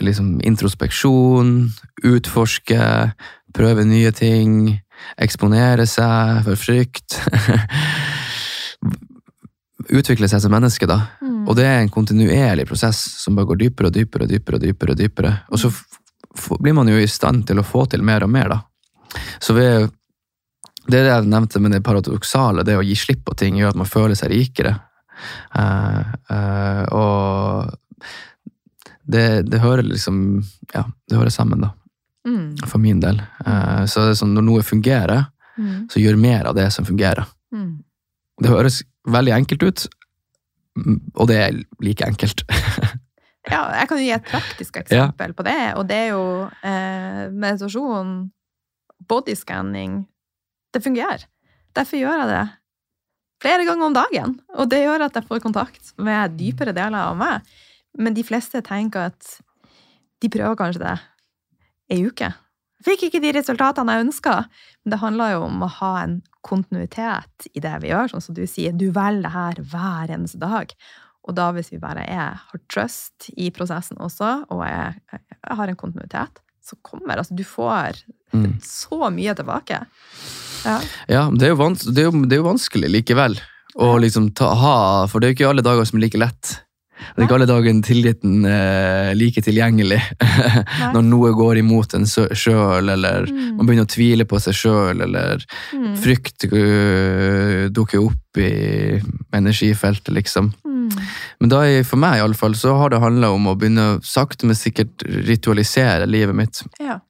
liksom introspeksjon, utforske, prøve nye ting, eksponere seg for frykt. Utvikle seg som menneske, da. Mm. Og det er en kontinuerlig prosess som bare går dypere og dypere og dypere. Og dypere og dypere. Og så blir man jo i stand til å få til mer og mer, da. Så ved, det er det jeg nevnte med det paradoksale, det å gi slipp på ting, gjør at man føler seg rikere. Uh, uh, og det, det hører liksom Ja, det hører sammen, da. Mm. For min del. Uh, så sånn, når noe fungerer, Mm. så gjør mer av det som fungerer. Mm. Det høres veldig enkelt ut, og det er like enkelt. Ja, jeg kan jo gi et praktisk eksempel på det, og det er jo eh, meditasjon, bodyscanning. Det fungerer. Derfor gjør jeg det flere ganger om dagen, og det gjør at jeg får kontakt med dypere deler av meg. Men de fleste tenker at de prøver kanskje det ei uke. Fikk ikke de resultatene jeg ønska, men det handler jo om å ha en kontinuitet i det vi gjør, sånn som du sier, du velger det her hver eneste dag. Og da hvis vi bare er, har trust i prosessen også, og jeg, jeg har en kontinuitet, så kommer altså Du får Mm. så mye tilbake. Ja. Ja, det er det er jo, det er jo vanskelig likevel å liksom ta, ha For det er jo ikke alle dager som er like lett. Det er ikke alle dager tilliten eh, like tilgjengelig når noe går imot en sjøl, eller Mm. man begynner å tvile på seg sjøl, eller Mm. frykt uh, dukker opp i energifeltet, liksom. Mm. Men da, for meg i alle fall, så har det handla om å begynne sakte, men sikkert ritualisere livet mitt. Ja.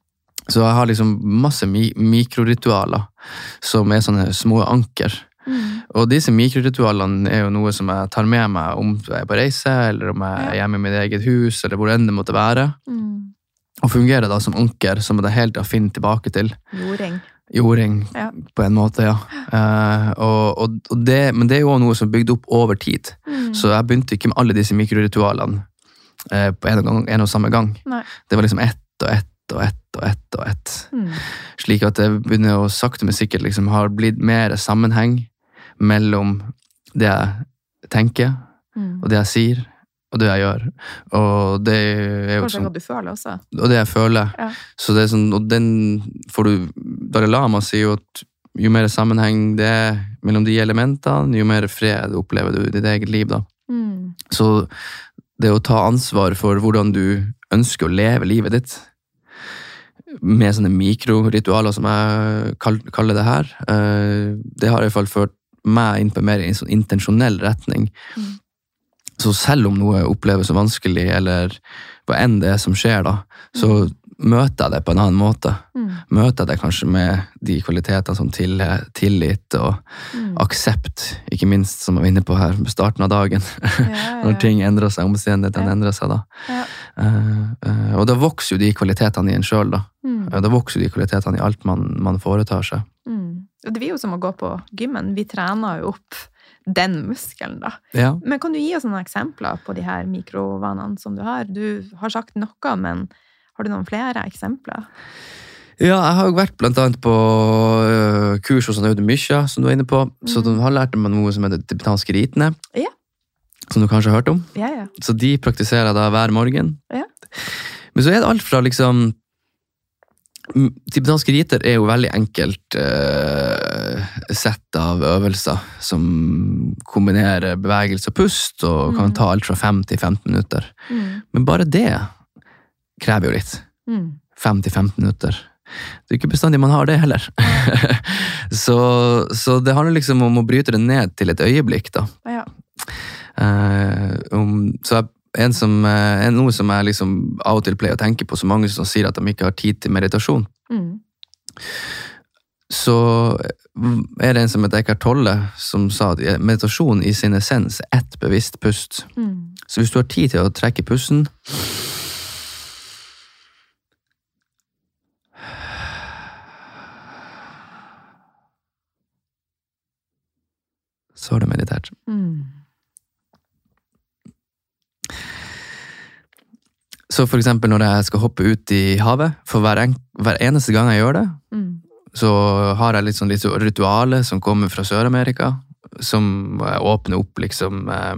Så jeg har liksom masse mi mikroritualer som er sånne små anker. Mm. Og disse mikroritualene er jo noe som jeg tar med meg om jeg er på reise, eller om jeg er hjemme i mitt eget hus, eller hvor enn det måtte være. Mm. Og fungerer da som anker som det er helt å finne tilbake til. Jording. Jording, Ja. på en måte, ja. Eh, og, og, og det, men det er jo også noe som er bygd opp over tid. Mm. Så jeg begynte ikke med alle disse mikroritualene eh, på en, gang, en og samme gang. Nei. Det var liksom ett og ett og ett og ett. og ett. Mm. Slik at det begynner å sakte, men sikkert liksom har blitt mer sammenheng mellom det jeg tenker, Mm. og det jeg sier, og det jeg gjør. Og det er jo Kanskje sånn, hva du føler også. og det jeg føler. Ja. Så det er sånn, og den får du Dalai Lama sier jo at jo mer sammenheng det er mellom de elementene, jo mer fred opplever du i ditt eget liv. da. Mm. Så det å ta ansvar for hvordan du ønsker å leve livet ditt, med sånne mikroritualer som jeg kaller det her, eh, det har i hvert fall ført meg inn på mer en sånn intensjonell retning. Mm. Så selv om noe oppleves så vanskelig, eller hva enn det er som skjer, da, så møter jeg det på en annen måte. Mm. Møter jeg det kanskje med de kvalitetene som til, tillit og Mm. aksept, ikke minst, som jeg var inne på her på starten av dagen. Ja, ja, Når ting endrer seg, omstendighetene Ja. endrer seg, da. Ja. uh, eh, og da vokser jo de kvalitetene i en sjøl, da. Mm. Da vokser jo de kvalitetene i alt man, man foretar seg. Mm. Og Det blir jo som å gå på gymmen. Vi trener jo opp den muskelen, da. Ja. Men kan du gi oss noen eksempler på de her mikrovanene som du har? Du har sagt noe, men Har du noen flere eksempler? Ja, jeg har jo vært blant annet på øh, kurs hos Audun Mysja, som du var inne på. Så du de har lært meg noe som heter tibetanske ritene. Ja. Som du kanskje har hørt om. Ja, ja. Så de praktiserer jeg da hver morgen. Ja. Men så er det alt fra liksom Tibetanske riter er jo veldig enkelt eh, sett av øvelser som kombinerer bevegelse og pust, og kan Mhm. ta alt fra 5 til 15 minutter. Mm. Men bare det krever jo litt. Mm. 5 til 15 minutter. Det er ikke bestandig man har det heller. så, så det handler liksom om å bryte det ned til et øyeblikk, da. Ja. Eh, om, så jeg, som, eh, en, noe som jeg liksom av og til pleier å tenke på, så mange som sier at de ikke har tid til meditasjon, Mm. så er det en som heter Eckhart Tolle, som sa at meditasjon i sin essens er ett bevisst pust. Mm. Så hvis du har tid til å trekke pusten Så har du meditert. Mm. Så for eksempel når jeg skal hoppe ut i havet, for hver, en, hver eneste gang jeg gjør det, Mm. så har jeg litt sånn litt ritualet som kommer fra Sør-Amerika, som eh, åpner opp liksom eh,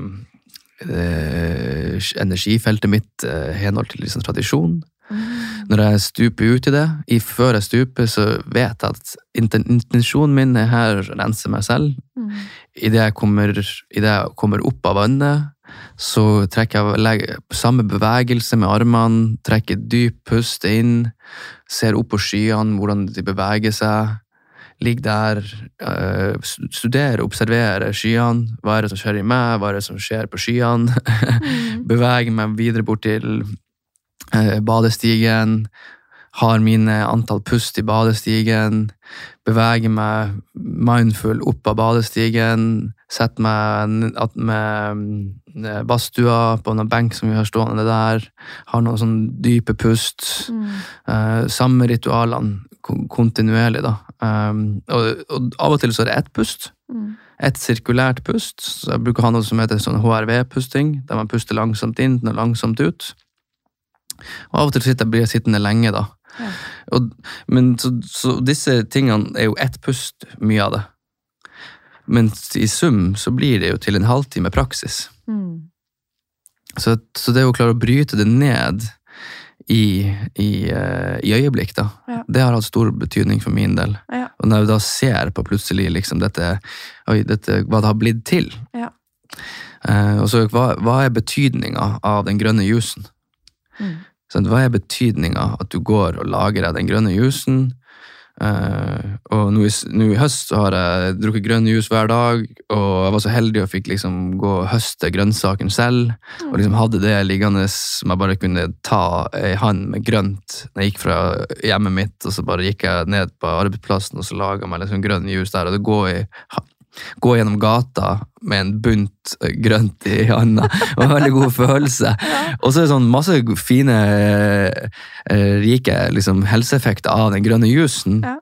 eh, energifeltet mitt eh, henhold til liksom tradisjon. Mm. Når jeg stuper ut i det, i, før jeg stuper, så vet jeg at intensjonen min er her å rense meg selv. Mm. Idet jeg, kommer- i det jeg kommer opp av vannet, så trekker jeg legger, samme bevegelse med armene, trekker dyp pust inn, ser opp på skyene, hvordan de beveger seg. Ligger der, eh, studerer, observerer skyene. Hva er det som skjer i meg, hva er det som skjer på skyene? Mm. Beveger meg videre bort til eh, badestigen. Har mine antall pust i badestigen. Beveger meg mindful opp av badestigen. Setter meg med mm, badstua på noen benk som vi har stående der. Har noen sånn dype pust. Mm. Uh, samme ritualene kontinuerlig, da. Um, og, og av og til så er det ett pust. Mm. Et sirkulært pust. Så jeg bruker å ha noe som heter sånn HRV-pusting, der man puster langsomt inn og langsomt ut. Og av og til sitter blir jeg sittende lenge, da. Ja. Og, men så, så disse tingene er jo ett pust, mye av det. Men i sum så blir det jo til en halvtime praksis. Mm. Så, så det å klare å bryte det ned i, i, eh, i øyeblikk, da, Ja. det har hatt stor betydning for min del. Ja. Og når jeg da ser på plutselig liksom dette, oi, dette hva det har blitt til, Ja. uh, og så hva, hva er betydninga av den grønne jusen? Mm. Hva er betydninga at du går og lager deg den grønne juicen? Eh, og nå i, nå i høst så har jeg drukket grønn juice hver dag, og jeg var så heldig og fikk liksom gå og høste grønnsakene selv. Og liksom hadde det liggende som jeg bare kunne ta ei hand med grønt når jeg gikk fra hjemmet mitt, og så bare gikk jeg ned på arbeidsplassen og så laga meg liksom grønn juice der. Og det går i, gå gjennom gata med en bunt eh, grønt i handa. Det var en veldig god følelse. Og så er det sånn masse fine, eh, rike liksom, helseeffekter av den grønne jusen. Ja.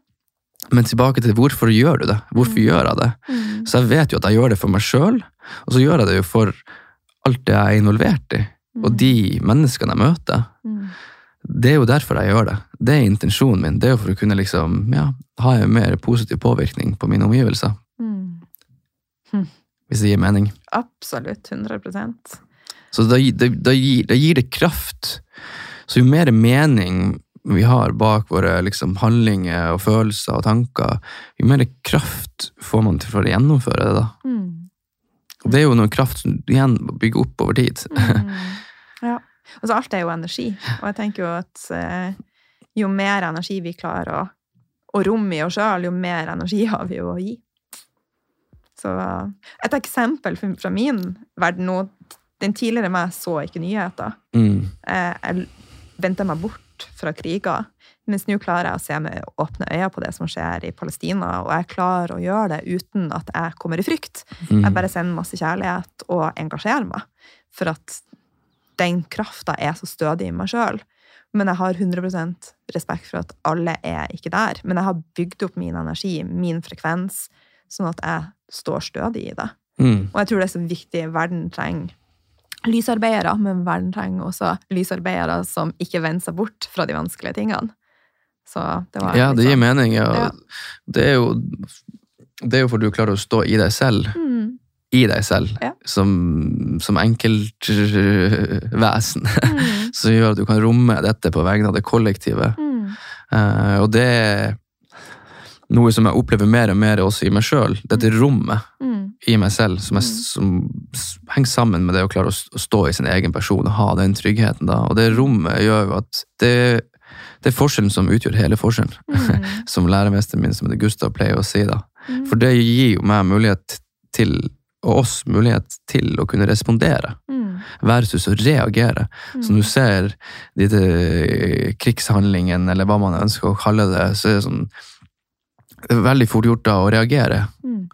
Men tilbake til hvorfor gjør du det? Hvorfor gjør jeg det? Mm. Så jeg vet jo at jeg gjør det for meg sjøl, og så gjør jeg det jo for alt det jeg er involvert i. Og de menneskene jeg møter. Mm. Det er jo derfor jeg gjør det. Det er intensjonen min. Det er jo for å kunne liksom, ja, ha en mer positiv påvirkning på mine omgivelser. Mm. Hvis det gir mening. Absolutt. 100% Så da, da, da, gir, da gir det kraft. Så jo mer mening vi har bak våre liksom, handlinger og følelser og tanker, jo mer kraft får man til for å gjennomføre det. da. Mm. Og det er jo noe kraft som igjen bygger opp over tid. Mm. Ja. Altså, alt er jo energi, og jeg tenker jo at eh, jo mer energi vi klarer å, og romme i oss sjøl, jo mer energi har vi jo å gi. Så et eksempel fra min verden nå Den tidligere meg så ikke nyheter. Mm. Eh, jeg vendte meg bort fra kriger. Mens nå klarer jeg å se med åpne øyne på det som skjer i Palestina, og jeg klarer å gjøre det uten at jeg kommer i frykt. Mm. Jeg bare sender masse kjærlighet og engasjerer meg. For at den krafta er så stødig i meg sjøl. Men jeg har 100% respekt for at alle er ikke der. Men jeg har bygd opp min energi, min frekvens, sånn at jeg står stødig i det. Mm. Og jeg tror det er så viktig. Verden trenger lysarbeidere, men verden trenger også lysarbeidere som ikke vender seg bort fra de vanskelige tingene. Så det var Ja, det gir sånn- mening. Ja. Ja. Det, er jo, det er jo for du klarer å stå i deg selv. Mm, I deg selv. Ja. Som, som enkeltvesen. mm, Som gjør at du kan romme dette på vegne av det kollektive. mm, Uh, og det noe som jeg opplever mer og mer også i meg sjøl. Dette rommet mm, i meg selv som, jeg, Mm. som henger sammen med det å klare å, stå i sin egen person og ha den tryggheten. da. Og det rommet gjør jo at det, det er forskjellen som utgjør hele forskjellen. mm, Som læremesteren min som heter Gustav pleier å si. da. mm, For det gir jo meg mulighet til, og oss mulighet til å kunne respondere mm, versus å reagere. Så når du ser disse de krigshandlingene, eller hva man ønsker å kalle det, så er det sånn det veldig fort gjort da å reagere. mm,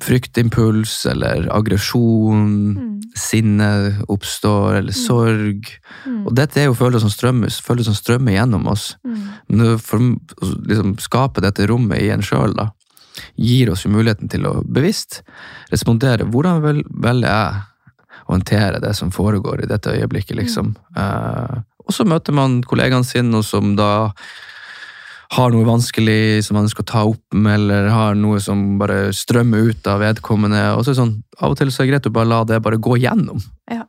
Fryktimpuls eller aggresjon, mm, sinne oppstår, eller sorg. mm, Og dette er jo følelser som strømmer, følelser som strømmer gjennom oss. mm, Men for å liksom skape dette rommet i en sjøl, da, gir oss jo muligheten til å bevisst respondere. Hvordan vel, velger jeg å håndtere det som foregår i dette øyeblikket, liksom? Eh, og så møter man kollegaene sine, og som da har noe vanskelig som man skal ta opp med, eller har noe som bare strømmer ut av vedkommende. Og så er det sånn, Av og til så er det greit å bare la det bare gå gjennom. Ja.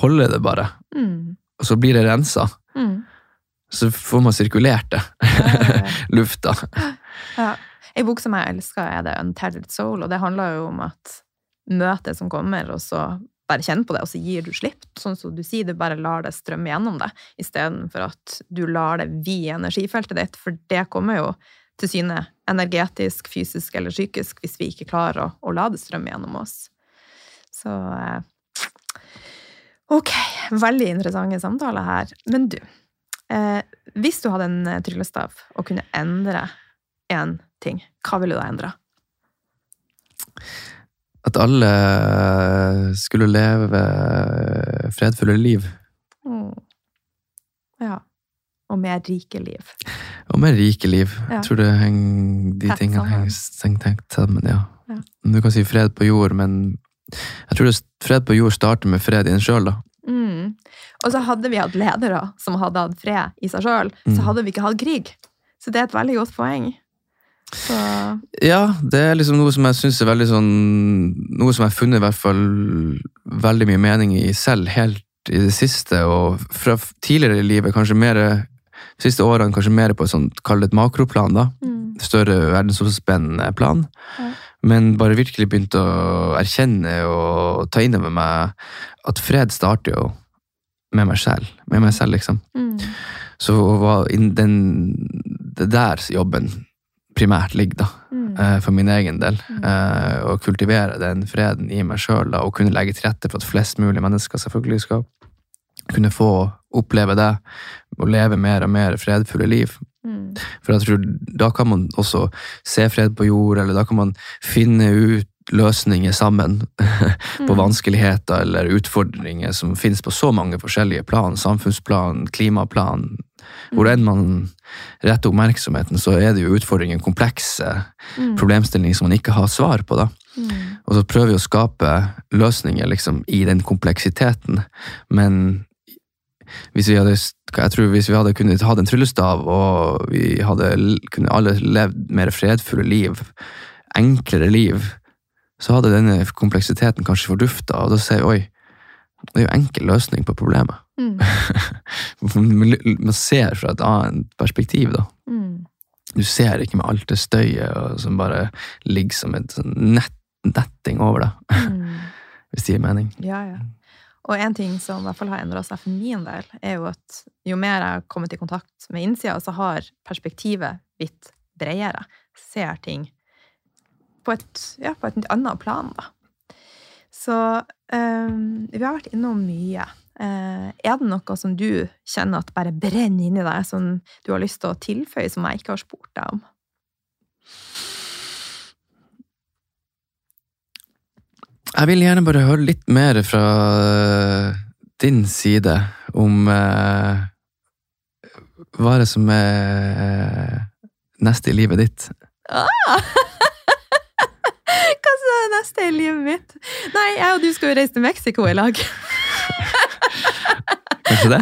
Holde det bare. mm, Og så blir det rensa. mm. Så får man sirkulert det. Lufta. Ja. En bok som jeg elsker, er det Untethered Soul, og det handler jo om at møtet som kommer, og så bare kjenner på det, og så gir du slipp. Sånn som du sier, du bare lar det strømme gjennom deg, istedenfor at du lar det vide energifeltet ditt, for det kommer jo til syne energetisk, fysisk eller psykisk hvis vi ikke klarer å, å la det strømme gjennom oss. Så eh, Ok, veldig interessante samtaler her. Men du, eh, hvis du hadde en eh, tryllestav og kunne endre én ting, hva ville du ha endra? At alle skulle leve fredfulle liv. Ja. Og mer rike liv. Og mer rike liv. Ja. Jeg tror det henger, de Tett tingene sammen. henger strengt sammen, ja. Ja. Du kan si fred på jord, men jeg tror det, fred på jord starter med fred i en sjøl, da. Mm. Og så hadde vi hatt ledere som hadde hatt fred i seg sjøl, Mm. så hadde vi ikke hatt krig. Så det er et veldig godt poeng. Så Ja, det er liksom noe som jeg syns er veldig sånn Noe som jeg har funnet i hvert fall veldig mye mening i selv, helt i det siste, og fra tidligere i livet, kanskje mer de siste årene kanskje mer på et sånt, kall det et makroplan, da. mm. Større verdensomspennende plan. Ja. Men bare virkelig begynte å erkjenne og ta inn over meg at fred starter jo med meg selv. Med meg selv, liksom. Mm. Så var den, det der jobben primært ligger, da. Mm. eh, For min egen del. Mm. Eh, Å kultivere den freden i meg sjøl og kunne legge til rette for at flest mulig mennesker selvfølgelig skal kunne få oppleve det. Og leve mer og mer fredfulle liv. Mm. For jeg tror da kan man også se fred på jord, eller da kan man finne ut løsninger sammen på Mm. vanskeligheter eller utfordringer som finnes på så mange forskjellige plan. Samfunnsplan, klimaplan. Hvor enn man retter oppmerksomheten, så er det jo utfordringer, komplekse Mm. problemstillinger som man ikke har svar på. da. Mm. Og så prøver vi å skape løsninger liksom, i den kompleksiteten. Men hvis vi hadde, jeg tror hvis vi hadde kunnet hatt en tryllestav, og vi hadde kunne alle levd mer fredfulle liv, enklere liv, så hadde denne kompleksiteten kanskje fordufta, og da sier vi oi, det er jo enkel løsning på problemet. Mm. Man ser fra et annet perspektiv, da. Mm. Du ser ikke med alt det støyet som bare ligger som et sånn nett, netting over deg, Mm. hvis det gir mening. Ja, ja. Og en ting som i hvert fall har endra seg for min del, er jo at jo mer jeg har kommet i kontakt med innsida, så har perspektivet blitt bredere. Ser ting på et, ja, på et annet plan, da. Så um, vi har vært innom mye. Uh, er det noe som du kjenner at bare brenner inni deg, som du har lyst til å tilføye, som jeg ikke har spurt deg om? Jeg vil gjerne bare høre litt mer fra eh, din side om uh, hva er det som er neste i livet ditt? Hva neste i livet mitt? Nei, jeg og du skal jo reise til Mexico i lag. Kanskje det?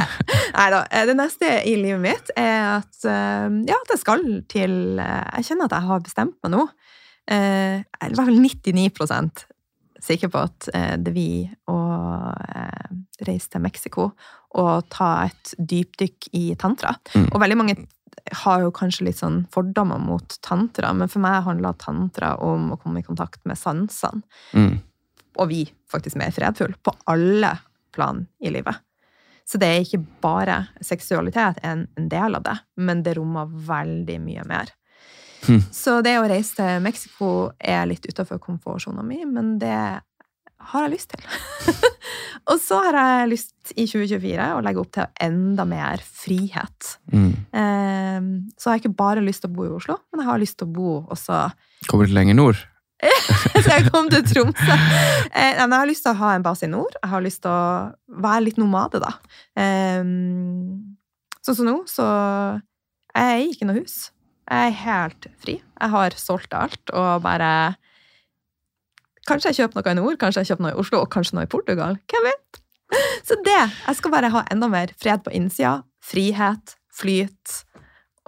Nei da. Det neste i livet mitt er at eh, ja, at jeg skal til eh, Jeg kjenner at jeg har bestemt meg nå. Eh, Jeg er i hvert fall 99% sikker på at eh, det er vi å eh, reise til Mexico og ta et dypdykk i tantra. Mm. Og veldig mange har jo kanskje litt sånn fordommer mot tantra, men for meg handler tantra om å komme i kontakt med sansene. Mm. Og vi faktisk mer fredfulle på alle plan i livet. Så det er ikke bare seksualitet en, en del av det, men det rommer veldig mye mer. Mm. Så det å reise til Mexico er litt utafor komfortsona mi, men det har jeg lyst til. og så har jeg lyst i 2024 å legge opp til enda mer frihet. Mm. Eh, så har jeg ikke bare lyst til å bo i Oslo, men jeg har lyst til å bo også Kommer litt lenger nord. så jeg kom til Tromsø. Eh, men jeg har lyst til å ha en base i nord. Jeg har lyst til å være litt nomade, da. Eh, sånn som nå, så jeg eier ikke noe hus. Jeg er helt fri. Jeg har solgt alt og bare Kanskje jeg kjøper noe i nord, kanskje jeg kjøper noe i Oslo, og kanskje noe i Portugal. Hvem vet? Så det. Jeg skal bare ha enda mer fred på innsida. Frihet, flyt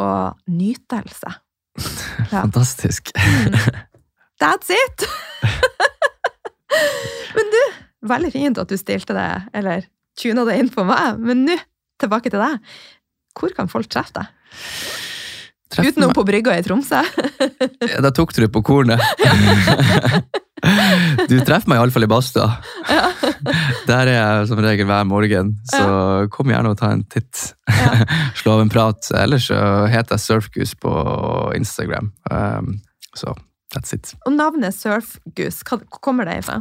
og nytelse. Ja. Fantastisk. That's it! Men du, veldig fint at du stilte det, eller tuna det inn på meg. Men nå, tilbake til deg. Hvor kan folk treffe deg? Utenom på brygga i Tromsø? Ja, Da tok du det på kornet. Du treffer meg iallfall i badstua. Der er jeg som regel hver morgen, så kom gjerne og ta en titt. Slå av en prat. Ellers så heter jeg Surfgoose på Instagram. Um, så that's it. Og navnet Surfgoose, hva kommer det ifra?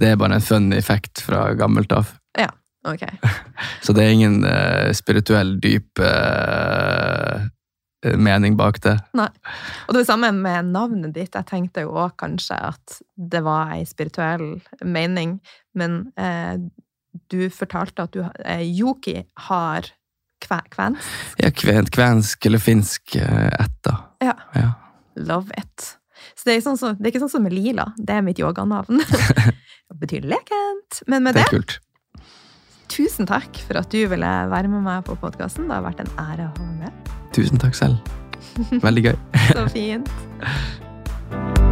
Det er bare en fun effekt fra gammelt av. Ja, ok. Så det er ingen uh, spirituell, dyp eh, mening bak det. Nei. Og det er samme med navnet ditt. Jeg tenkte jo også kanskje at det var ei spirituell mening, men eh, du fortalte at du, eh, Yoki har kve, kvensk. Ja, kven, kvensk eller finsk eh, ett, da. Ja. Ja. Love it. Så det er, sånn som, det er ikke sånn som med Lila. Det er mitt yoganavn. betyr lekent. Men med Det det. Tusen takk for at du ville være med meg på podkasten. Det har vært en ære å ha med. Tusen takk selv. Veldig gøy. Så fint.